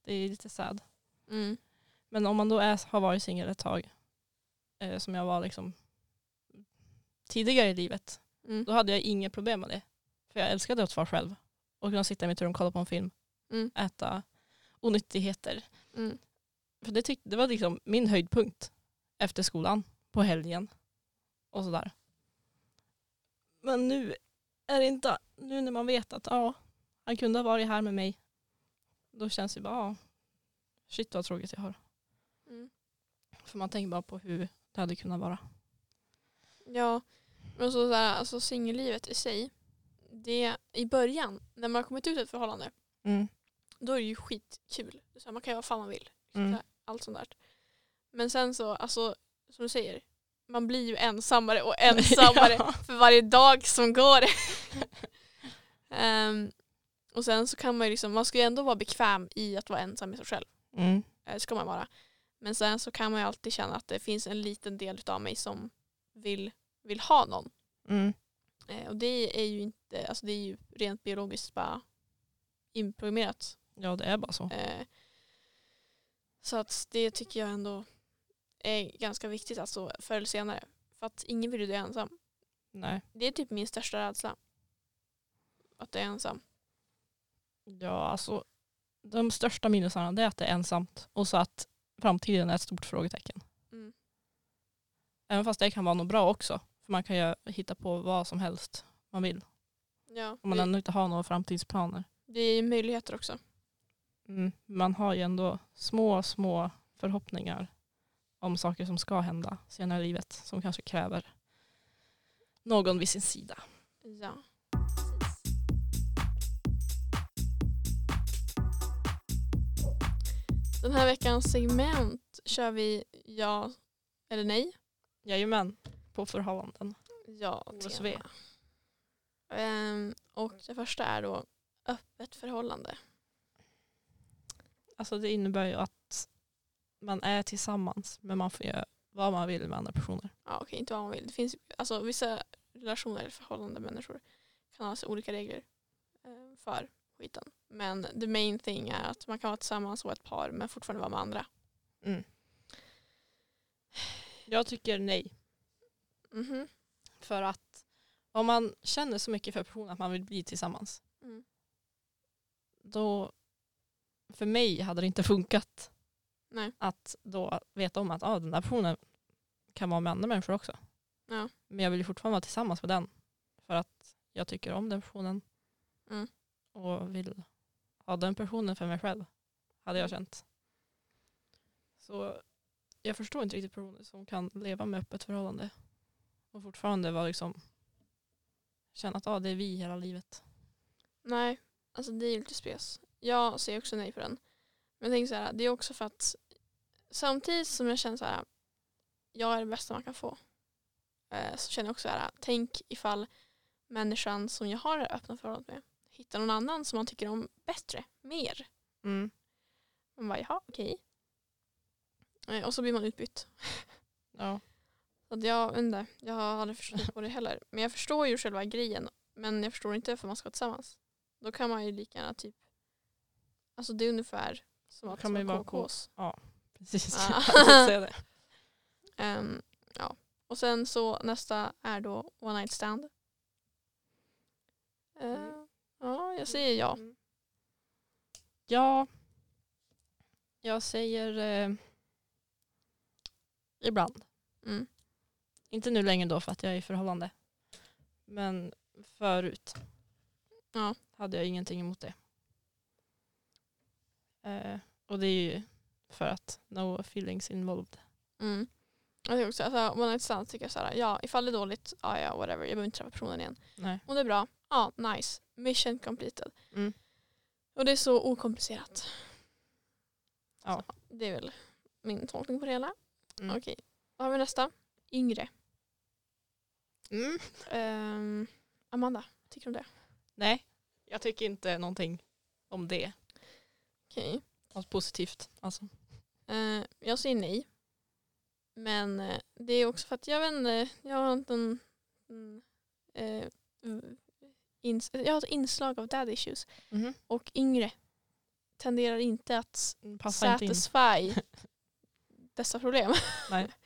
Det är lite sad. Mm. Men om man då är, har varit singel ett tag. Eh, som jag var liksom tidigare i livet. Mm. Då hade jag inga problem med det. För jag älskade att vara själv. Och kunna sitta i mitt rum och kolla på en film. Mm. Äta onyttigheter. Mm. För det, tyck, det var liksom min höjdpunkt efter skolan på helgen. Och sådär. Men nu är det inte, nu när man vet att ja, han kunde ha varit här med mig. Då känns det bara, ja, shit vad tråkigt jag har. Mm. För man tänker bara på hur det hade kunnat vara. Ja, men så, så här, alltså singellivet i sig. Det, I början, när man har kommit ut ur ett förhållande, Mm. då är det ju skitkul. Så man kan göra vad fan man vill. Så Mm. allt sånt där. Men sen så, alltså, som du säger, man blir ju ensammare och ensammare Ja. för varje dag som går. Ehm, och sen så kan man ju liksom, man ska ju ändå vara bekväm i att vara ensam med sig själv. Mm. Eh, ska man vara. Men sen så kan man ju alltid känna att det finns en liten del av mig som vill, vill ha någon. Mm. Eh, och det är ju inte, alltså det är ju rent biologiskt bara inprogrammerat. Ja det är bara så. Eh, så att det tycker jag ändå är ganska viktigt alltså förr eller senare. För att ingen vill ju dö ensam. Nej. Det är typ min största rädsla. Att dö ensam. Ja alltså de största minusarna det är att det är ensamt och så att framtiden är ett stort frågetecken. Mm. Även fast det kan vara något bra också. För man kan ju hitta på vad som helst man vill. Ja, Om man det, ändå inte har några framtidsplaner. det är ju möjligheter också. Mm. Man har ju ändå små, små förhoppningar om saker som ska hända senare i livet. Som kanske kräver någon vid sin sida. Ja. Den här veckans segment kör vi ja eller nej. Jajamän, på förhållanden. Ja, tema. Ehm, och det första är då öppet förhållande. Alltså det innebär ju att man är tillsammans men man får göra vad man vill med andra personer. Ja, okej, inte vad man vill. Det finns alltså vissa relationer eller förhållande människor kan ha så olika regler eh, för skiten. Men the main thing är att man kan vara tillsammans och ett par men fortfarande vara med andra. Jag tycker nej. Mhm. För att om man känner så mycket för personen att man vill bli tillsammans. Mm. Då, för mig hade det inte funkat Nej. att då veta om att ah, den där personen kan vara med andra människor också. Ja. Men jag vill ju fortfarande vara tillsammans med den. För att jag tycker om den personen. Mm. Och vill ha den personen för mig själv. Hade jag Mm. känt. Så jag förstår inte riktigt personer som kan leva med öppet förhållande. Och fortfarande vara liksom känna att ah, det är vi hela livet. Nej, alltså det är ju lite spes. Jag säger också nej på den. Men jag tänker så här, det är också för att samtidigt som jag känner så här, jag är det bästa man kan få. eh, Så känner jag också så här, tänk ifall människan som jag har det öppna förhållandet med hittar någon annan som man tycker om bättre, mer. Mm. Man bara, jaha, okej. Eh, Och så blir man utbytt. Ja. Så att jag inte, jag har aldrig förstått på det heller. Men jag förstår ju själva grejen. Men jag förstår inte varför man ska vara tillsammans. Då kan man ju lika gärna typ, alltså det är ungefär som att man vara KKs. precis. Ah. Jag säga det. Ehm, ja. Och sen så nästa är då One Night Stand. Eh, Mm. Ja, jag säger ja. Mm. Ja. Jag säger eh, ibland. Mm. Inte nu längre då för att jag är i förhållande. Men förut Ja. hade jag ingenting emot det. Eh, och det är ju för att no feelings involved. Mm. Jag tycker också, alltså, One Night Stand tycker jag såhär, ja ifall det är dåligt, ja ja whatever, jag behöver inte träffa personen igen. Nej. Om det är bra, ja nice, mission completed. Mm. Och det är så okomplicerat. Ja. Så, det är väl min tolkning på det hela. Mm. Okej, vad har vi nästa? Yngre. Mm. Ehm, Amanda, vad tycker du om det? Nej, jag tycker inte någonting om det. Okej. Något positivt. Alltså. Eh, jag säger nej. Men eh, det är också för att jag vet inte, jag har inte en, en eh, ins- jag har ett inslag av dad issues. Och yngre tenderar inte att Passar inte in. satisfy dessa problem. Nej.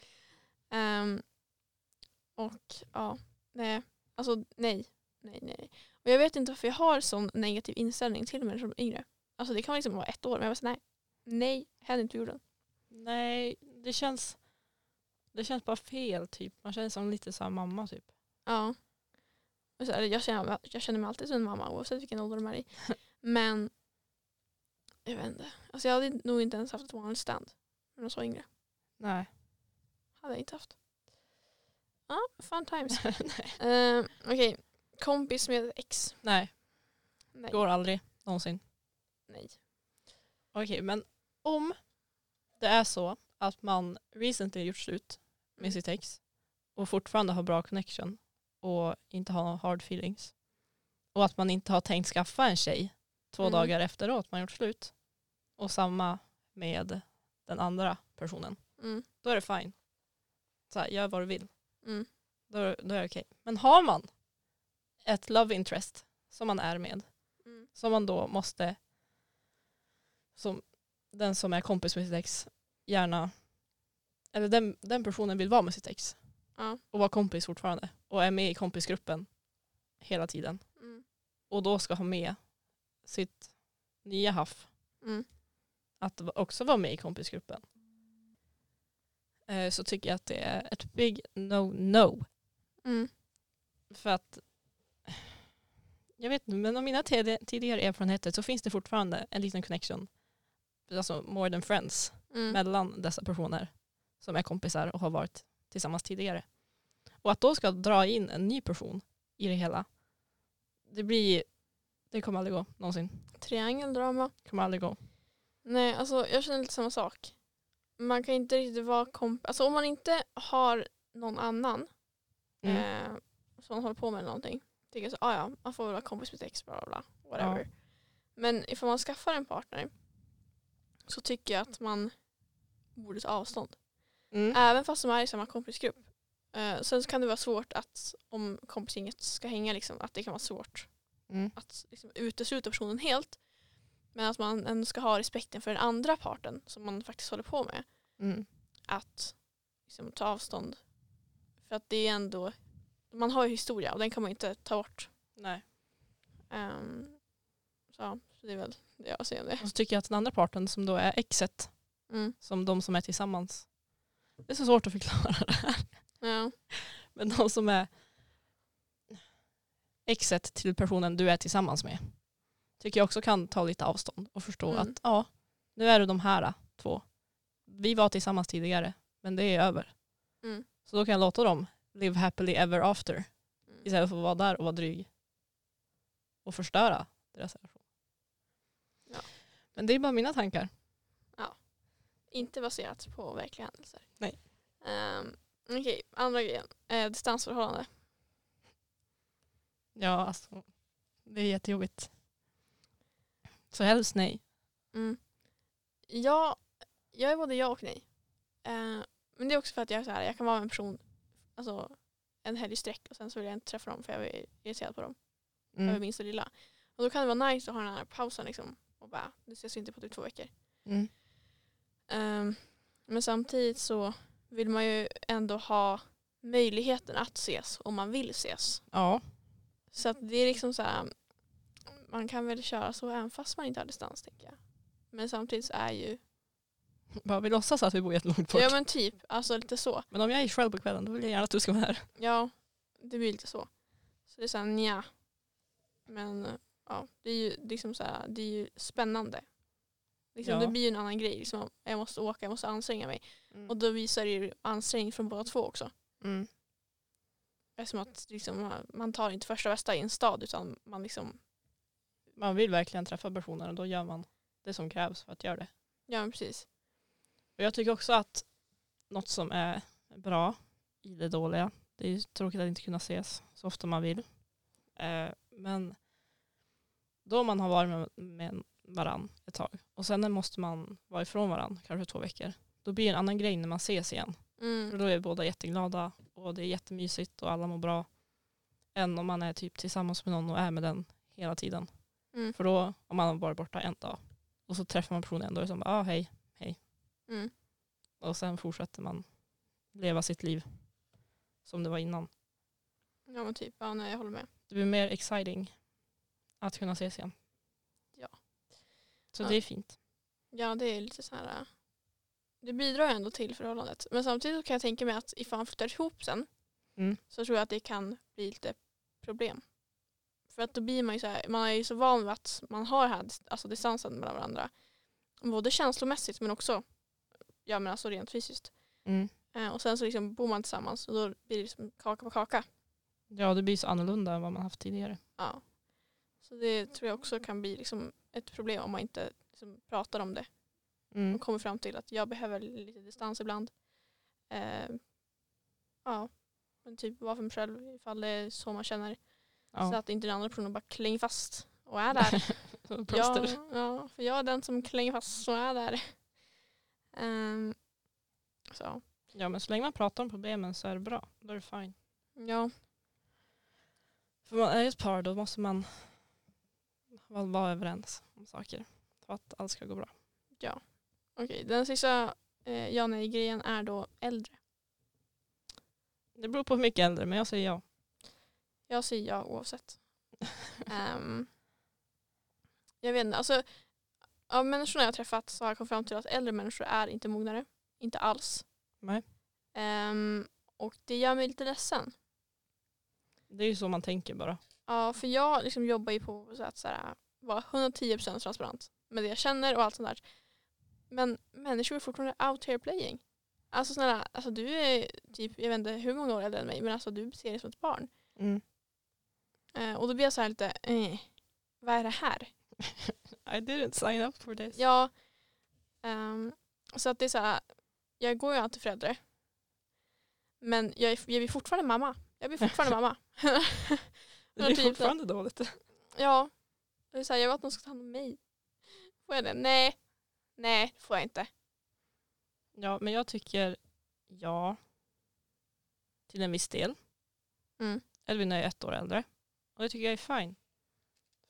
Och ja, nej. Alltså nej. Nej, nej. Och jag vet inte varför jag har sån negativ inställning till människor som är yngre. Alltså det kan liksom vara ett år men jag var så nej. Nej, händer inte på jorden. Nej, det känns, det känns bara fel typ. Man känner som lite så här mamma typ. Ja. Och så, här, jag, känner, jag känner mig alltid som en mamma oavsett vilken ålder de är i. Men jag vet inte. Alltså jag hade nog inte ens haft ett one stand när de så yngre. Nej. Hade jag inte haft. Ja, fun times. uh, Okej, kompis med ex. Nej, Nej. går aldrig någonsin. Nej. Okej, men om det är så att man recently gjort slut med sitt ex och fortfarande har bra connection och inte har några hard feelings och att man inte har tänkt skaffa en tjej två Mm. dagar efteråt man gjort slut och samma med den andra personen, Mm. då är det fine. Så här, gör vad du vill. Mm. Då, då är det okej. Men har man ett love interest som man är med Mm. som man då måste, som den som är kompis med sitt ex, gärna, eller den, den personen vill vara med sitt ex Ja. och vara kompis fortfarande och är med i kompisgruppen hela tiden Mm. och då ska ha med sitt nya haff Mm. att också vara med i kompisgruppen så tycker jag att det är ett big no-no. Mm. För att jag vet inte, men av mina tid- tidigare erfarenheter så finns det fortfarande en liten connection, alltså more than friends, Mm. mellan dessa personer som är kompisar och har varit tillsammans tidigare. Och att då ska dra in en ny person i det hela, det blir, det kommer aldrig gå någonsin. Triangeldrama. Kommer aldrig gå. Nej, alltså jag känner lite samma sak. Man kan inte riktigt vara kompis. Alltså om man inte har någon annan Mm. eh, som håller på med någonting. Tycker jag så, ah, ja, man får väl vara kompis med sitt ex, bla bla bla. Whatever. Ja. Men ifall man skaffar en partner så tycker jag att man borde ta avstånd. Mm. Även fast de är i samma kompisgrupp. Eh, sen så kan det vara svårt att om kompisgänget ska hänga, liksom, att det kan vara svårt Mm. att liksom, utesluta personen helt. Men att man ändå ska ha respekten för den andra parten som man faktiskt håller på med. Mm. Att liksom, ta avstånd. För att det är ändå, man har ju historia och den kan man inte ta bort. Nej. Ehm, så, ja, så det är väl det jag säger om det. Och så tycker jag att den andra parten som då är exet, Mm. som de som är tillsammans, det är så svårt att förklara det här. Ja. Men de som är exet till personen du är tillsammans med tycker jag också kan ta lite avstånd och förstå Mm. att ja, nu är det de här två. Vi var tillsammans tidigare, men det är över. Mm. Så då kan jag låta dem live happily ever after Mm. istället för att vara där och vara dryg och förstöra deras relation. Ja. Men det är bara mina tankar. Inte baserat på verkliga händelser. Nej. Um, Okej, andra grejen. Eh, distansförhållande. Ja, alltså det är jättejobbigt. Så helst nej. Mm. Ja, jag är både ja och nej. Eh, men det är också för att jag, är så här, jag kan vara med en person alltså, en helg i sträck och sen så vill jag inte träffa dem för jag är irriterad på dem. Över Mm. minsta lilla. Och då kan det vara nice att ha den här pausen liksom. Och bara, nu ses vi inte på typ två veckor. Mm. Ehm, Men samtidigt så vill man ju ändå ha möjligheten att ses om man vill ses. Ja. Så att det är liksom så här, man kan väl köra så även fast man inte har distans tänker jag. Men samtidigt så är ju, Bara vi låtsas att vi bor jättelångt bort. ja men typ, alltså lite så. Men om jag är själv på kvällen då vill jag gärna att du ska vara här. Ja, det blir lite så. Så det är såhär nja. Men ja, det är ju liksom så här, det är ju spännande. Liksom, Ja. Det blir ju en annan grej. Liksom, jag måste åka, jag måste anstränga mig. Och då visar det ju ansträngning från båda två också. Mm. Eftersom att liksom, man tar inte första bästa i en stad utan man liksom, Man vill verkligen träffa personer och då gör man det som krävs för att göra det. ja precis. Och jag tycker också att något som är bra i det dåliga, det är tråkigt att inte kunna ses så ofta man vill. Eh, men då man har varit med, med varann ett tag och sen måste man vara ifrån varann, kanske två veckor, då blir det en annan grej när man ses igen. För Mm. då är båda jätteglada och det är jättemysigt och alla mår bra. Än om man är typ tillsammans med någon och är med den hela tiden. Mm. För då, om man varit borta en dag och så träffar man personen en dag och så bara, ah, hej. Mm. Och sen fortsätter man leva sitt liv som det var innan. Ja men typ, ja nej jag håller med. Det blir mer exciting att kunna ses igen. Ja. Så Ja. det är fint. Ja det är lite så här. äh, Det bidrar ändå till förhållandet. Men samtidigt kan jag tänka mig att ifall man flyttar ihop sen Mm. så tror jag att det kan bli lite problem. För att då blir man ju så här, man är ju så van vid att man har här, alltså distansen mellan varandra. Både känslomässigt men också ja, men alltså rent fysiskt. Mm. Eh, och sen så liksom bor man tillsammans och då blir det liksom kaka på kaka. Ja, det blir så annorlunda än vad man haft tidigare. Ja. Så det tror jag också kan bli liksom ett problem om man inte liksom pratar om det. Mm. Och kommer fram till att jag behöver lite distans ibland. Eh, ja, men typ vara för mig själv ifall det är så man känner. Så Ja. att inte den andra personen bara klänger fast och är där. ja, Plåster. ja, för jag är den som klänger fast och är där. Ehm, så, Ja, men så länge man pratar om problemen så är det bra. Då är det fine. ja. För man är ett par då måste man vara överens om saker. För att allt ska gå bra. Okej, den sista eh, ja nej-grejen är då äldre. Det beror på hur mycket äldre, men jag säger ja. Jag säger ja oavsett. Ehm, jag vet inte, alltså av människorna jag träffat så har jag kommit fram till att äldre människor är inte mognare. Inte alls. Nej. Ehm, och det gör mig lite ledsen. Det är ju så man tänker bara. Ja, för jag liksom jobbar ju på så att så här, vara 110% transparent med det jag känner och allt sånt där. Men människor är fortfarande out here playing. Alltså snälla, alltså du är typ, jag vet inte hur många år äldre än mig, men alltså du beter dig som ett barn. Mm. Eh, och då blir jag så här lite, eh, vad är det här? I didn't sign up for this. Ja, ehm, så att det är så här, jag går ju alltid förälder. Men jag, är, jag blir fortfarande mamma. Jag blir fortfarande mamma. det blir typ fortfarande dåligt. Ja. Det är så här, jag vill att de ska ta hand om mig. Får jag det? Nej. Nej, det får jag inte. Ja, men jag tycker ja. Till en viss del. Mm. Edvin är ett år äldre. Och det tycker jag är fine.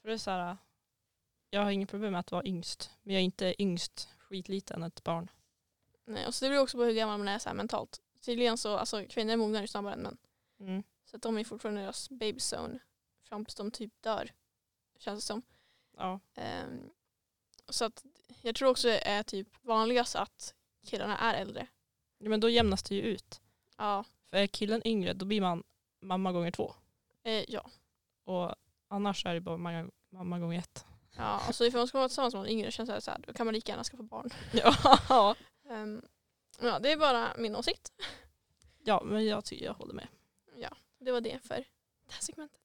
För det är så här, jag har inget problem med att vara yngst. Men jag är inte yngst skitliten ett barn. Nej, och så det beror också på hur gammal man är så här mentalt. Tydligen så, alltså kvinnor mognar ju snabbare än män. Mm. Så att de är fortfarande i deras baby zone. Fram tills de typ dör. Känns det som. Ja. Ehm, så att jag tror också det är typ vanligast att killarna är äldre. ja. Men då jämnas det ju ut. Ja. För är killen yngre då blir man mamma gånger två. Eh, ja. Och annars är det bara mamma, mamma gånger ett. Ja, alltså ifall man ska vara tillsammans med någon yngre känns det så här, då kan man lika gärna skaffa barn. Ja. Ehm, ja, det är bara min åsikt. ja, men jag tycker jag håller med. Ja, det var det för det här segmentet.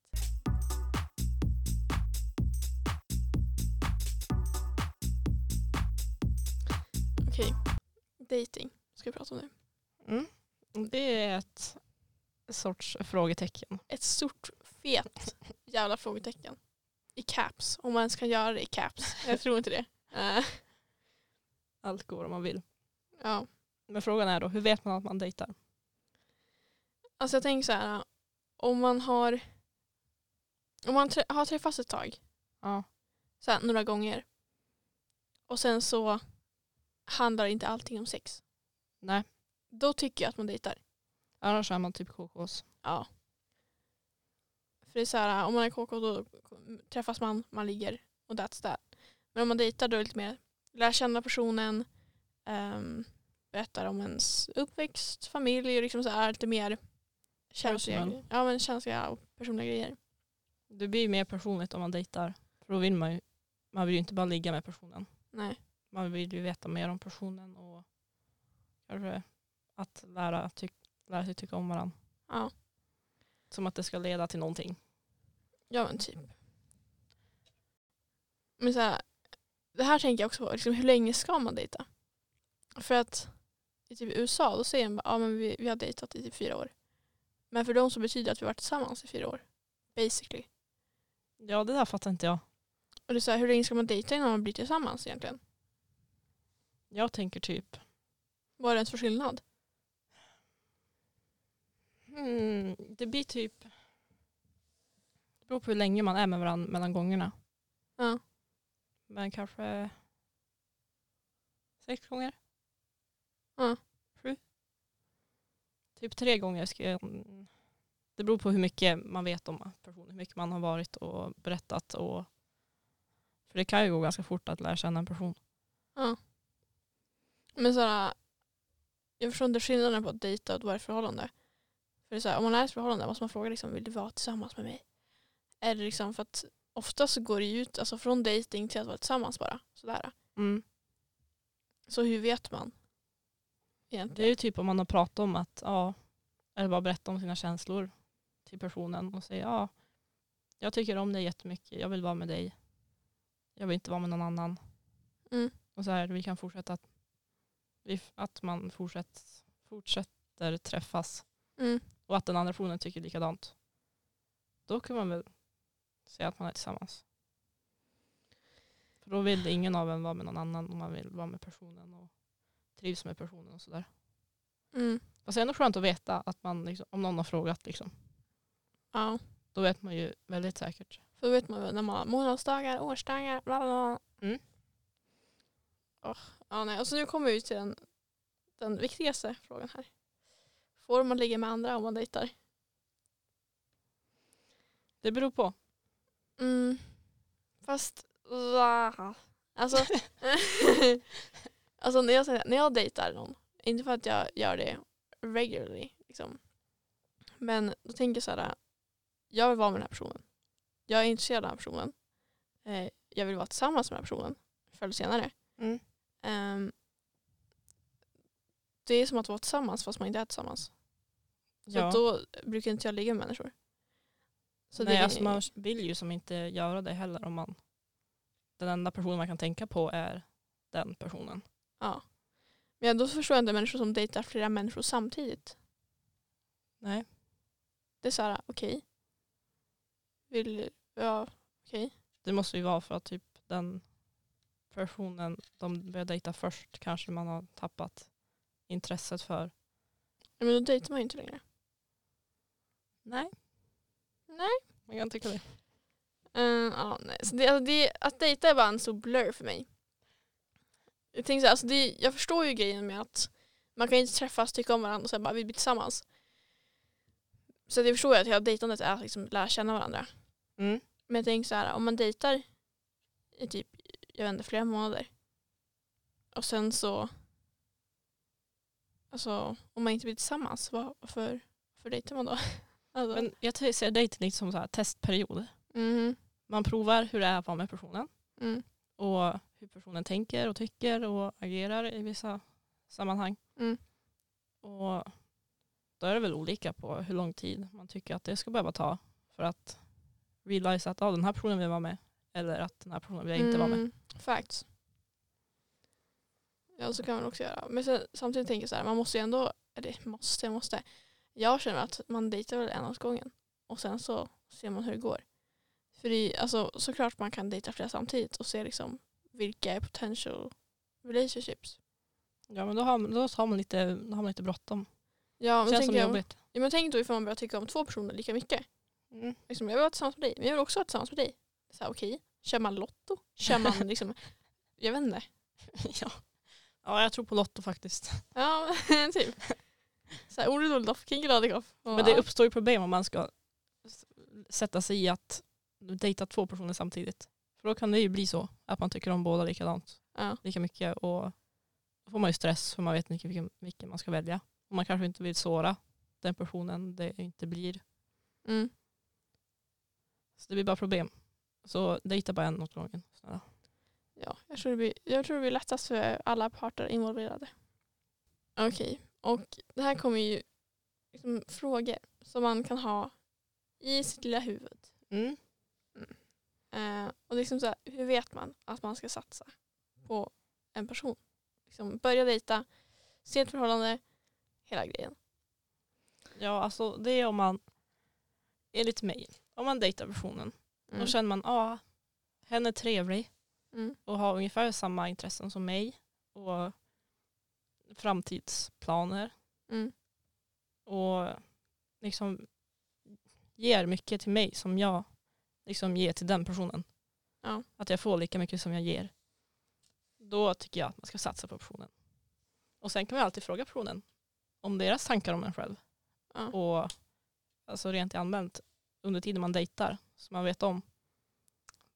Okej, dating ska vi prata om nu. Mm. Det är ett sorts frågetecken. Ett stort fet jävla frågetecken. I caps, om man ens kan göra det i caps. Jag tror inte det. Allt går om man vill. ja. Men frågan är då, hur vet man att man dejtar? Alltså jag tänker så här, om man har om man trä- har träffats ett tag, Ja. så här, några gånger och sen så handlar inte allting om sex. Nej, Då tycker jag att man dejtar. annars är man typ KKs. Ja. För det är så här, om man är KK då träffas man, man ligger och that's that. Men om man dejtar då är det lite mer lära känna personen, um, berättar om ens uppväxt, familj och liksom så här lite mer känsliga, ja, men känsliga och personliga grejer. Det blir mer personligt om man dejtar. För då vill man ju, man vill ju inte bara ligga med personen. Nej. Man vill ju veta mer om personen och kanske att lära, tyck, lära sig tycka om varandra. Ja, Som att det ska leda till någonting. Ja men typ. Men så här, det här tänker jag också på, liksom, hur länge ska man dejta? För att i typ USA då säger de bara, ja, men vi, vi har dejtat i typ fyra år. Men för dem så betyder det att vi har varit tillsammans i fyra år. Basically. Ja det där fattar inte jag. Och det är så här, hur länge ska man dejta innan man blir tillsammans egentligen? Jag tänker typ, Vad är det ens för skillnad? hmm, det blir typ, beror på hur länge man är med varandra mellan gångerna. Ja. Men kanske sex gånger. Ja. Sju. Typ tre gånger ska jag, det beror på hur mycket man vet om personen, hur mycket man har varit och berättat. Och, för det kan ju gå ganska fort att lära känna en person. Ja. Men så här, jag förstår inte skillnaden på att dejta och att vara i ett förhållande. För det är så här, om man är i ett förhållande måste man fråga liksom, vill du vara tillsammans med mig? Eller liksom för att ofta så går det ju ut alltså från dejting till att vara tillsammans bara. Sådär. Mm. Så hur vet man? Det är Egentligen. ju typ om man har pratat om att, ja, eller bara berätta om sina känslor till personen och säga ja, jag tycker om dig jättemycket, jag vill vara med dig. Jag vill inte vara med någon annan. Mm. Och så här, vi kan fortsätta att, att man fortsätter, fortsätter träffas Mm. och att den andra personen tycker likadant. Då kan man väl säga att man är tillsammans. För då vill ingen av en vara med någon annan och man vill vara med personen och trivs med personen och sådär. Mm. Fast det är ändå skönt att veta att man, liksom, om någon har frågat, liksom, Ja. då vet man ju väldigt säkert. För då vet man väl när man har månadsdagar, årsdagar, bla bla. Mm. Åh, ja, nej. Och så nu kommer vi till den, den viktigaste frågan här. Får man ligga med andra om man dejtar? Det beror på. Mm. Fast? Alltså, alltså när, jag, när jag dejtar någon, inte för att jag gör det regularly, liksom. men då tänker jag så här, jag vill vara med den här personen. Jag är intresserad av den här personen. Eh, jag vill vara tillsammans med den här personen förr eller senare. Mm. Ehm, det är som att vara tillsammans fast man inte är tillsammans. Så Ja. då brukar inte jag ligga med människor. Så Nej, det, alltså man vill ju som inte göra det heller om man den enda personen man kan tänka på är den personen. Ja. Men då förstår jag inte människor som dejtar flera människor samtidigt. Nej. Det är så här, okej. Vill, ja, okej. Det måste ju vara för att typ den personen de börjar dejta först kanske man har tappat intresset för. Men då dejtar man ju inte längre. Nej. Nej. Man kan tycka det. Uh, ja, nej. Så det, alltså det, att dejta är bara en stor blur för mig. Jag, tänker så här, alltså det, jag förstår ju grejen med att man kan inte träffas, tycka om varandra och sen bara vi blir tillsammans. Så jag förstår ju att hela dejtandet är att liksom lära känna varandra. Mm. Men jag tänker så här, om man dejtar i typ, jag vet inte, flera månader. Och sen så, alltså om man inte blir tillsammans, vad, varför, varför dejtar man då? Alltså, Men jag ser dejting lite som så här testperiod. mhm, Man provar hur det är att vara med personen mm, och hur personen tänker och tycker och agerar i vissa sammanhang. mm, Och då är det väl olika på hur lång tid man tycker att det ska behöva ta för att realize att ah, den här personen vill vara med eller att den här personen vill jag inte vara med. Mm, Facts. Ja, så kan man också göra. Men sen, samtidigt tänker jag så här, man måste ju ändå, eller måste, måste. Jag känner att man dejtar väl en åt gången och sen så ser man hur det går. För det, är- alltså, såklart man kan dejta flera samtidigt och se liksom vilka är potential relationships. Ja men då har, då har man lite, då har man lite bråttom. Ja, men Känns som jag, jobbigt. ja, men tänk då ifall man börjar tycka om två personer lika mycket. Mm. Liksom, jag vill vara tillsammans med dig, men jag vill också vara tillsammans med dig. Så här, okej, kör man lotto? Kör man liksom, jag vet inte. ja. Ja, jag tror på Lotto faktiskt. Ja, typ. Så här, Olof, King Radikoff. Men det uppstår ju problem om man ska sätta sig i att dejta två personer samtidigt. För då kan det ju bli så att man tycker om båda likadant, Ja. lika mycket och då får man ju stress för man vet inte vilken, vilken man ska välja. Och man kanske inte vill såra den personen det inte blir. Mm. Så det blir bara problem. Så dejta bara en åt gången. Snälla. Ja, jag tror, det blir, jag tror det blir lättast för alla parter involverade. Okej, och det här kommer ju liksom frågor som man kan ha i sitt lilla huvud. Mm. Eh, och liksom så här, hur vet man att man ska satsa på en person? Liksom börja dejta, se ett förhållande, hela grejen. Ja, alltså det är om man, enligt mig, om man dejtar personen Mm. då känner man, ja, hen är trevlig Mm. och har ungefär samma intressen som mig och framtidsplaner Mm. och liksom ger mycket till mig som jag liksom ger till den personen. Ja. Att jag får lika mycket som jag ger. Då tycker jag att man ska satsa på personen. Och sen kan man alltid fråga personen om deras tankar om en själv. Ja. Och alltså rent allmänt under tiden man dejtar så man vet om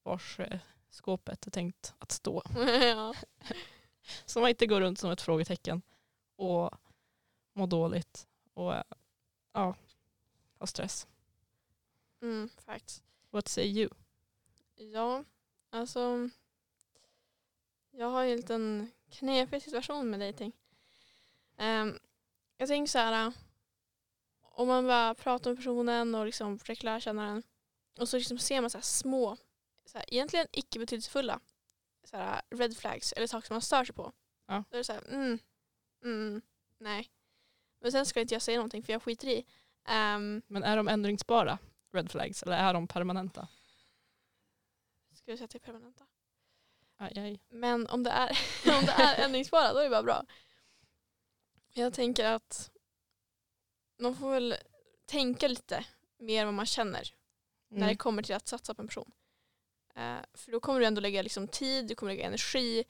vars eh, skåpet är tänkt att stå. ja. Så man inte går runt som ett frågetecken och mår dåligt och eh, ja, har stress. Mm, faktiskt. What say you? Ja, alltså. Jag har ju en liten knepig situation med dating. Um, jag tänker så här. Om man bara pratar med personen och liksom försöker lära känna den. Och så liksom ser man så här små, så här, egentligen icke betydelsefulla så här, red flags eller saker som man stör sig på. Ja. Då är det så här, mm, mm, nej. Men sen ska inte jag säga någonting för jag skiter i. Um, Men är de ändringsbara red flags eller är de permanenta? ska jag säga till permanenta? Aj, aj. Men om det är, om det är ändringsbara då är det bara bra. Jag tänker att man får väl tänka lite mer vad man känner när det Mm. kommer till att satsa på en person. Eh, för då kommer du ändå lägga liksom tid, du kommer lägga energi,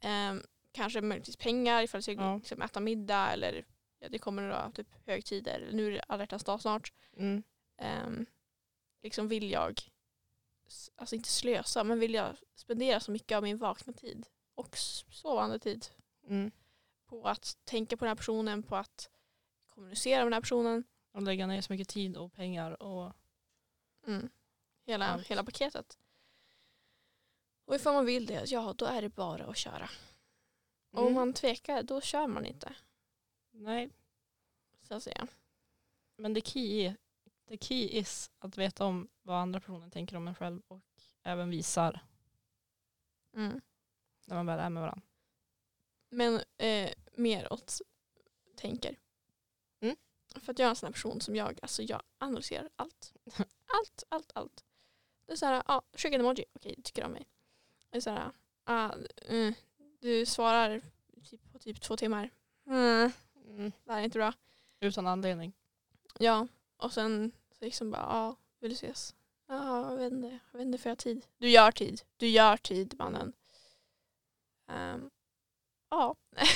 eh, kanske möjligtvis pengar ifall du ska Ja. liksom äta middag eller ja, det kommer några typ högtider. Nu är det alla hjärtans dag snart. Mm. Ehm, liksom vill jag, alltså inte slösa, men vill jag spendera så mycket av min vakna tid och sovande tid Mm. på att tänka på den här personen, på att kommunicera med den här personen. Och lägga ner så mycket tid och pengar och Mm. Hela, Allt. hela paketet. Och ifall man vill det, ja då är det bara att köra. Och om Mm. man tvekar, då kör man inte. Nej, Så att säga. men det key, the key is att veta om vad andra personer tänker om en själv och även visar Mm. när man väl är med varandra. Men eh, mer åt tänker. Mm. För att jag är en sån här person som jag, alltså jag analyserar allt. allt, allt, allt. Det är så här, ja, skicka en emoji, okej tycker om mig. Är så här, ah, mm, du svarar typ, på typ två timmar. Mm, Mm. det här är inte bra. Utan anledning. Ja, och sen så liksom bara, ja, vill du ses? Ja, jag vet inte, jag vet inte för jag har tid. Du gör tid, du gör tid mannen. Ehm, ja.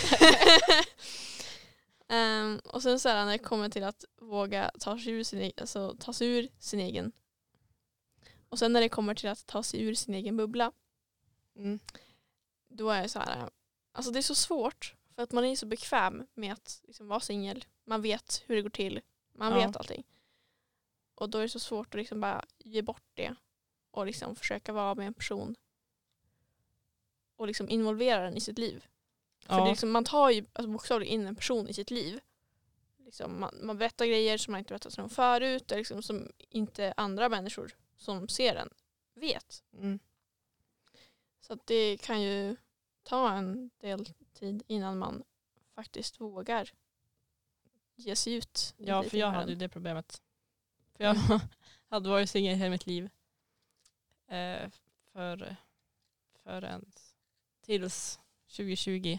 Ehm, och sen så här när det kommer till att våga ta sig ur sin, egen- alltså, ta sig ur sin egen och sen när det kommer till att ta sig ur sin egen bubbla Mm. då är det så här, alltså det är så svårt för att man är så bekväm med att liksom vara singel. Man vet hur det går till, man Ja. vet allting. Och då är det så svårt att liksom bara ge bort det och liksom försöka vara med en person och liksom involvera den i sitt liv. För Ja. det är liksom, man tar ju alltså, bokstavligen in en person i sitt liv. Liksom, man, man berättar grejer som man inte berättat om förut, liksom, som inte andra människor som ser den vet. Mm. Så det kan ju ta en del tid innan man faktiskt vågar ge sig ut. Ja, för jag hade ju det problemet. För jag hade varit singel hela mitt liv. Eh, för, för ens, tills 2020,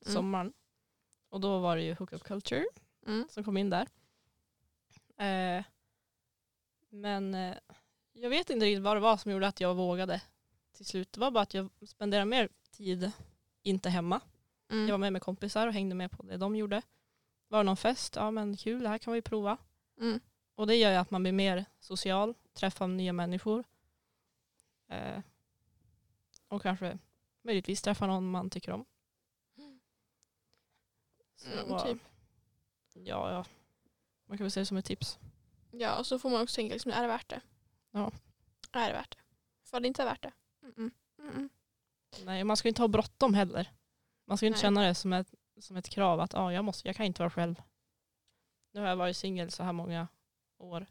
Mm. sommaren. Och då var det ju hookup culture Mm. som kom in där. Eh, men eh, jag vet inte riktigt vad det var som gjorde att jag vågade till slut. Var bara att jag spenderade mer tid inte hemma. Mm. Jag var med med kompisar och hängde med på det de gjorde. Var det någon fest? Ja men kul, det här kan vi prova. Mm. Och det gör ju att man blir mer social, träffar nya människor. Eh, och kanske möjligtvis träffa någon man tycker om. Så Mm, typ. Ja, ja. Man kan väl säga det som ett tips. Ja, och så får man också tänka, liksom, är det värt det? Ja. Är det värt det? För det inte är värt det? Nej, man ska inte ha bråttom heller. Man ska inte Nej. känna det som ett, som ett krav att ah, jag, måste, jag kan inte vara själv. Nu har jag varit singel så här många år.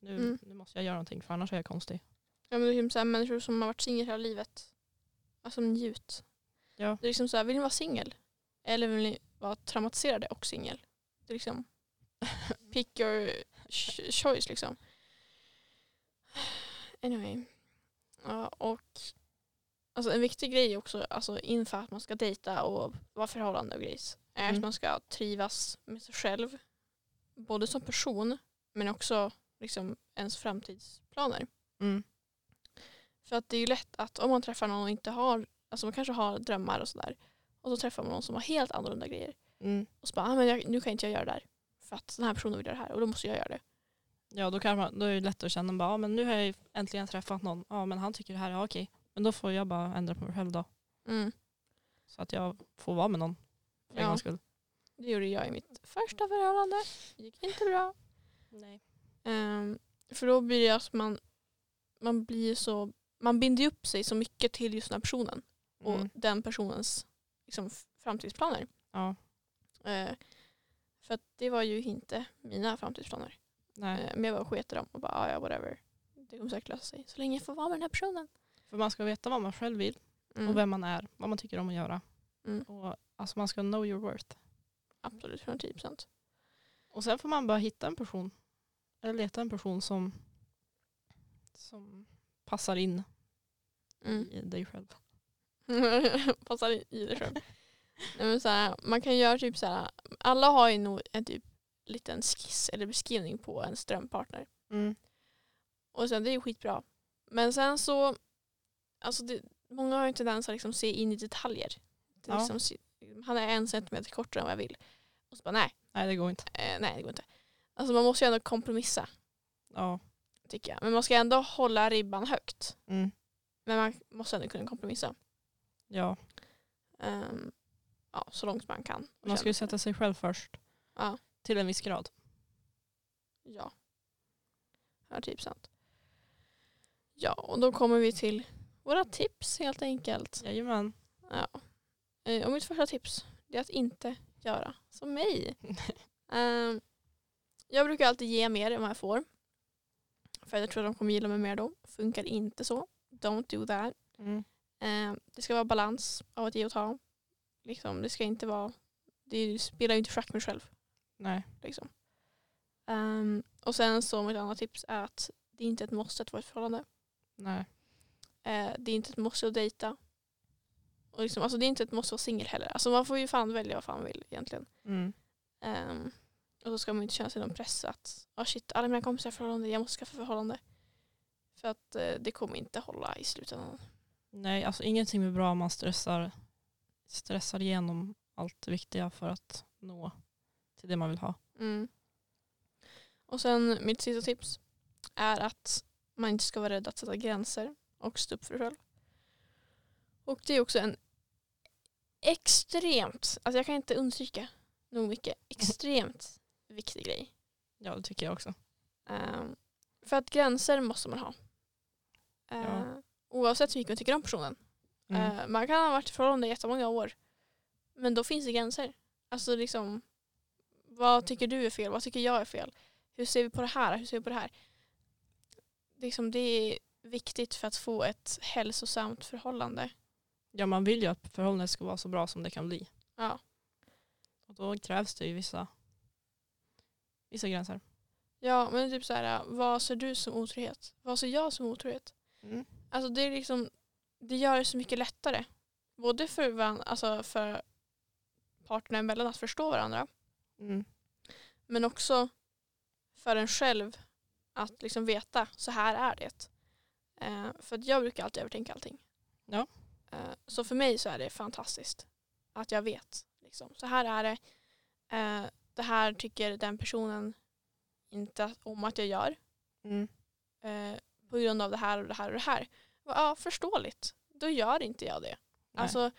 Nu, Mm. nu måste jag göra någonting för annars är jag konstig. Ja, men det är liksom så här, människor som har varit singel hela livet. Alltså njut. Ja. Det är liksom så här, vill ni vara singel? Eller vill ni vara traumatiserade och singel? Det är liksom pick your ch- choice liksom. Anyway. Ja, och alltså en viktig grej också alltså inför att man ska dejta och vara förhållande och grejs är Mm. att man ska trivas med sig själv. Både som person men också liksom ens framtidsplaner. Mm. För att det är ju lätt att om man träffar någon och inte har, alltså man kanske har drömmar och sådär. Och så träffar man någon som har helt annorlunda grejer. Mm. Och så bara, ah, men jag, nu kan inte jag göra det där. För att den här personen vill göra det här och då måste jag göra det. Ja, då, kan man, då är det lätt att känna bara, ah, men nu har jag äntligen träffat någon. Ja, men han tycker det här är okej. Men då får jag bara ändra på mig själv då. Mm. Så att jag får vara med någon. För en Ja. gångs skull. Det gjorde jag i mitt första förhållande. Det gick inte bra. Nej. Ehm, för då blir det att man, man blir så, man binder upp sig så mycket till just den här personen. Och Mm. den personens liksom, framtidsplaner. Ja. Eh, för att det var ju inte mina framtidsplaner. Nej. Eh, men jag bara sket i dem och bara, "Ah, ja whatever. Det kommer säkert lösa sig. Så länge jag får vara med den här personen. För man ska veta vad man själv vill Mm. och vem man är. Vad man tycker om att göra. Mm. Och, alltså man ska know your worth. Absolut, 110 procent. Och sen får man bara hitta en person. Eller leta en person som, som passar in Mm. i dig själv. Passar i i det själv. Nej, men så här, man kan göra typ så här, alla har ju nog en typ liten skiss eller beskrivning på en drömpartner. Mm. Och sen det är ju skitbra. Men sen så, alltså det, många har ju en tendens att liksom se in i detaljer. Det Ja. liksom, han är en centimeter kortare än vad jag vill. Och så bara nej, Nej det går inte. eh, nej det går inte. Alltså man måste ju ändå kompromissa Ja. tycker jag. Men man ska ändå hålla ribban högt. Mm. Men man måste ändå kunna kompromissa. ja. Ehm, ja, så långt man kan. Man ska ju sätta sig själv först. Ja. Till en viss grad. Ja. Ja, typ sant. Ja, och då kommer vi till våra tips helt enkelt. Jajamän. Ja. Eh, Och mitt första tips är att inte göra som mig. Ehm, jag brukar alltid ge mer än vad jag får. För jag tror att de kommer gilla mig mer då. Funkar inte så. Don't do that. Mm. Ehm, det ska vara balans av att ge och ta. Liksom, det ska inte vara... Det spelar ju inte schack med själv. Nej. Liksom. Ehm, och sen så mitt andra tips är att det är inte ett måste att vara i ett förhållande. Nej. Eh, det är inte ett måste att dejta. Och liksom, alltså det är inte ett måste att vara singel heller. Alltså man får ju fan välja vad fan man vill egentligen. Mm. Ehm, och så ska man inte känna sig någon press att oh shit, alla mina kompisar har förhållande, jag måste skaffa förhållande. För att eh, det kommer inte hålla i slutändan. Nej, alltså ingenting är bra om man stressar, stressar igenom allt det viktiga för att nå till det man vill ha. Mm. Och sen mitt sista tips är att man inte ska vara rädd att sätta gränser och stå upp för sig själv. Och det är också en extremt, alltså jag kan inte understryka nog mycket, extremt viktig grej. Ja, det tycker jag också. Ehm, för att gränser måste man ha. Uh, Ja. Oavsett hur mycket man tycker om personen. Mm. Eh, man kan ha varit i förhållande i jättemånga år. Men då finns det gränser. Alltså liksom, vad tycker du är fel? Vad tycker jag är fel? Hur ser vi på det här? Hur ser vi på det här? Liksom, det är viktigt för att få ett hälsosamt förhållande. Ja, man vill ju att förhållandet ska vara så bra som det kan bli. Ja. Och då krävs det ju vissa, vissa gränser. Ja, men typ så här, vad ser du som otrohet? Vad ser jag som otrohet? Mm. Alltså det är liksom, det gör det så mycket lättare. Både för, varann, alltså för parterna emellan att förstå varandra. Mm. Men också för en själv att liksom veta, så här är det. Eh, för jag brukar alltid övertänka allting. Ja. Eh, så för mig så är det fantastiskt att jag vet. Liksom. Så här är det. Eh, det här tycker den personen inte om att jag gör. Mm. Eh, på grund av det här och det här och det här. Ja, förståeligt. Då gör inte jag det. Nej. Alltså,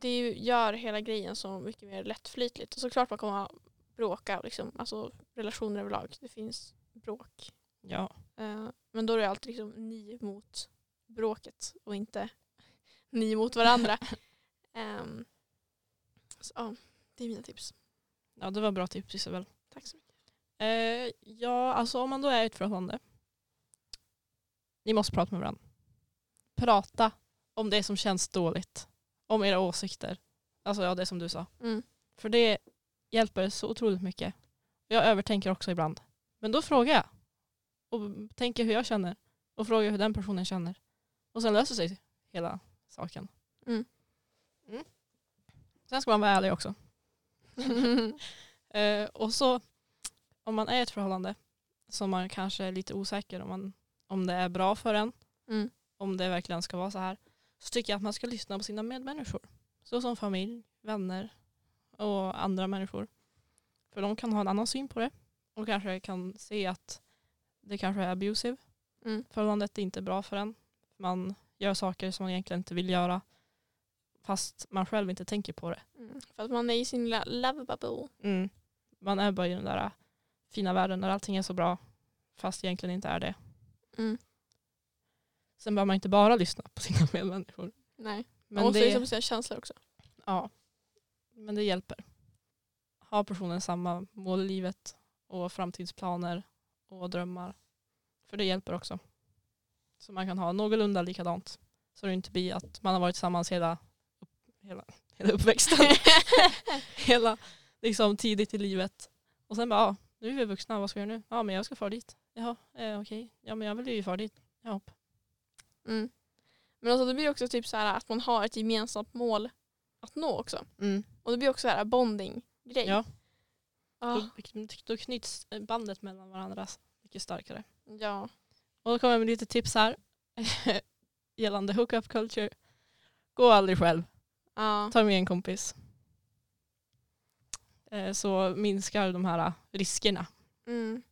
det gör hela grejen så mycket mer lättflytligt. Och såklart man kommer att bråka, liksom. alltså relationer överlag. Det finns bråk. ja. Eh, men då är det alltid liksom ni mot bråket och inte ni mot varandra. Ehm, så, ja, det är mina tips. ja, det var bra tips Isabel. Tack så mycket. Eh, ja, alltså om man då är i ett förhållande. Ni måste prata med varandra. Prata om det som känns dåligt. Om era åsikter. Alltså ja, det som du sa. Mm. För det hjälper så otroligt mycket. Jag övertänker också ibland. Men då frågar jag. Och tänker hur jag känner. Och frågar hur den personen känner. Och sen löser sig hela saken. Mm. Mm. Sen ska man vara ärlig också. Eh, och så om man är i ett förhållande som man kanske är lite osäker om, man, om det är bra för en, Mm. om det verkligen ska vara så här, så tycker jag att man ska lyssna på sina medmänniskor. Så som familj, vänner och andra människor. För de kan ha en annan syn på det och kanske kan se att det kanske är abusive. Mm. Förhållandet är inte bra för en. Man gör saker som man egentligen inte vill göra fast man själv inte tänker på det. Mm. För att man är i sin love bubble. Mm. Man är bara i den där fina världen där allting är så bra fast egentligen inte är det. Mm. Sen behöver man inte bara lyssna på sina medmänniskor. Nej. Man måste det, lyssna på sina känslor också. ja, men det hjälper. Har personen samma mål i livet och framtidsplaner och drömmar. För det hjälper också. Så man kan ha någorlunda likadant. Så det inte blir att man har varit tillsammans hela, hela, hela uppväxten. hela liksom, tidigt i livet. Och sen bara, ja, nu är vi vuxna, vad ska jag göra nu? Ja, men jag ska fara dit. Jaha, eh, okej. Ja, men jag vill ju fara dit. Ja, hopp. Mm. Men alltså det blir också typ så här att man har ett gemensamt mål att nå också. Och det blir också så här bonding-grej. Ja, Ah, då, då knyts bandet mellan varandra mycket starkare. ja. Och då kommer jag med lite tips här. Gällande hookup culture. Gå aldrig själv. Ja. Ta med en kompis. Eh, Så minskar de här riskerna Mm.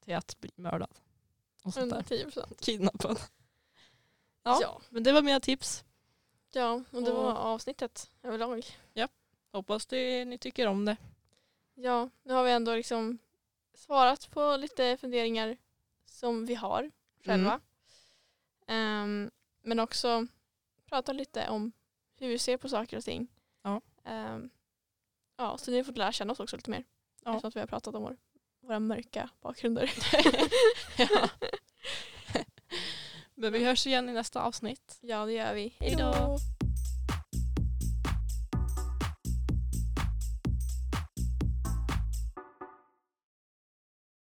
till att bli mördad. Och sånt där. 110 procent. Kidnappad. Ja. Ja. Men det var mina tips. ja, och det var avsnittet överlag. Hoppas det, ni tycker om det. Ja, nu har vi ändå liksom svarat på lite funderingar som vi har själva. Ehm, men också prata lite om hur vi ser på saker och ting. Ja. Ehm, ja, så ni har fått lära känna oss också lite mer. Ja. Eftersom att vi har pratat om vår, våra mörka bakgrunder. ja. Men vi hörs igen i nästa avsnitt. ja, det gör vi. Hej då.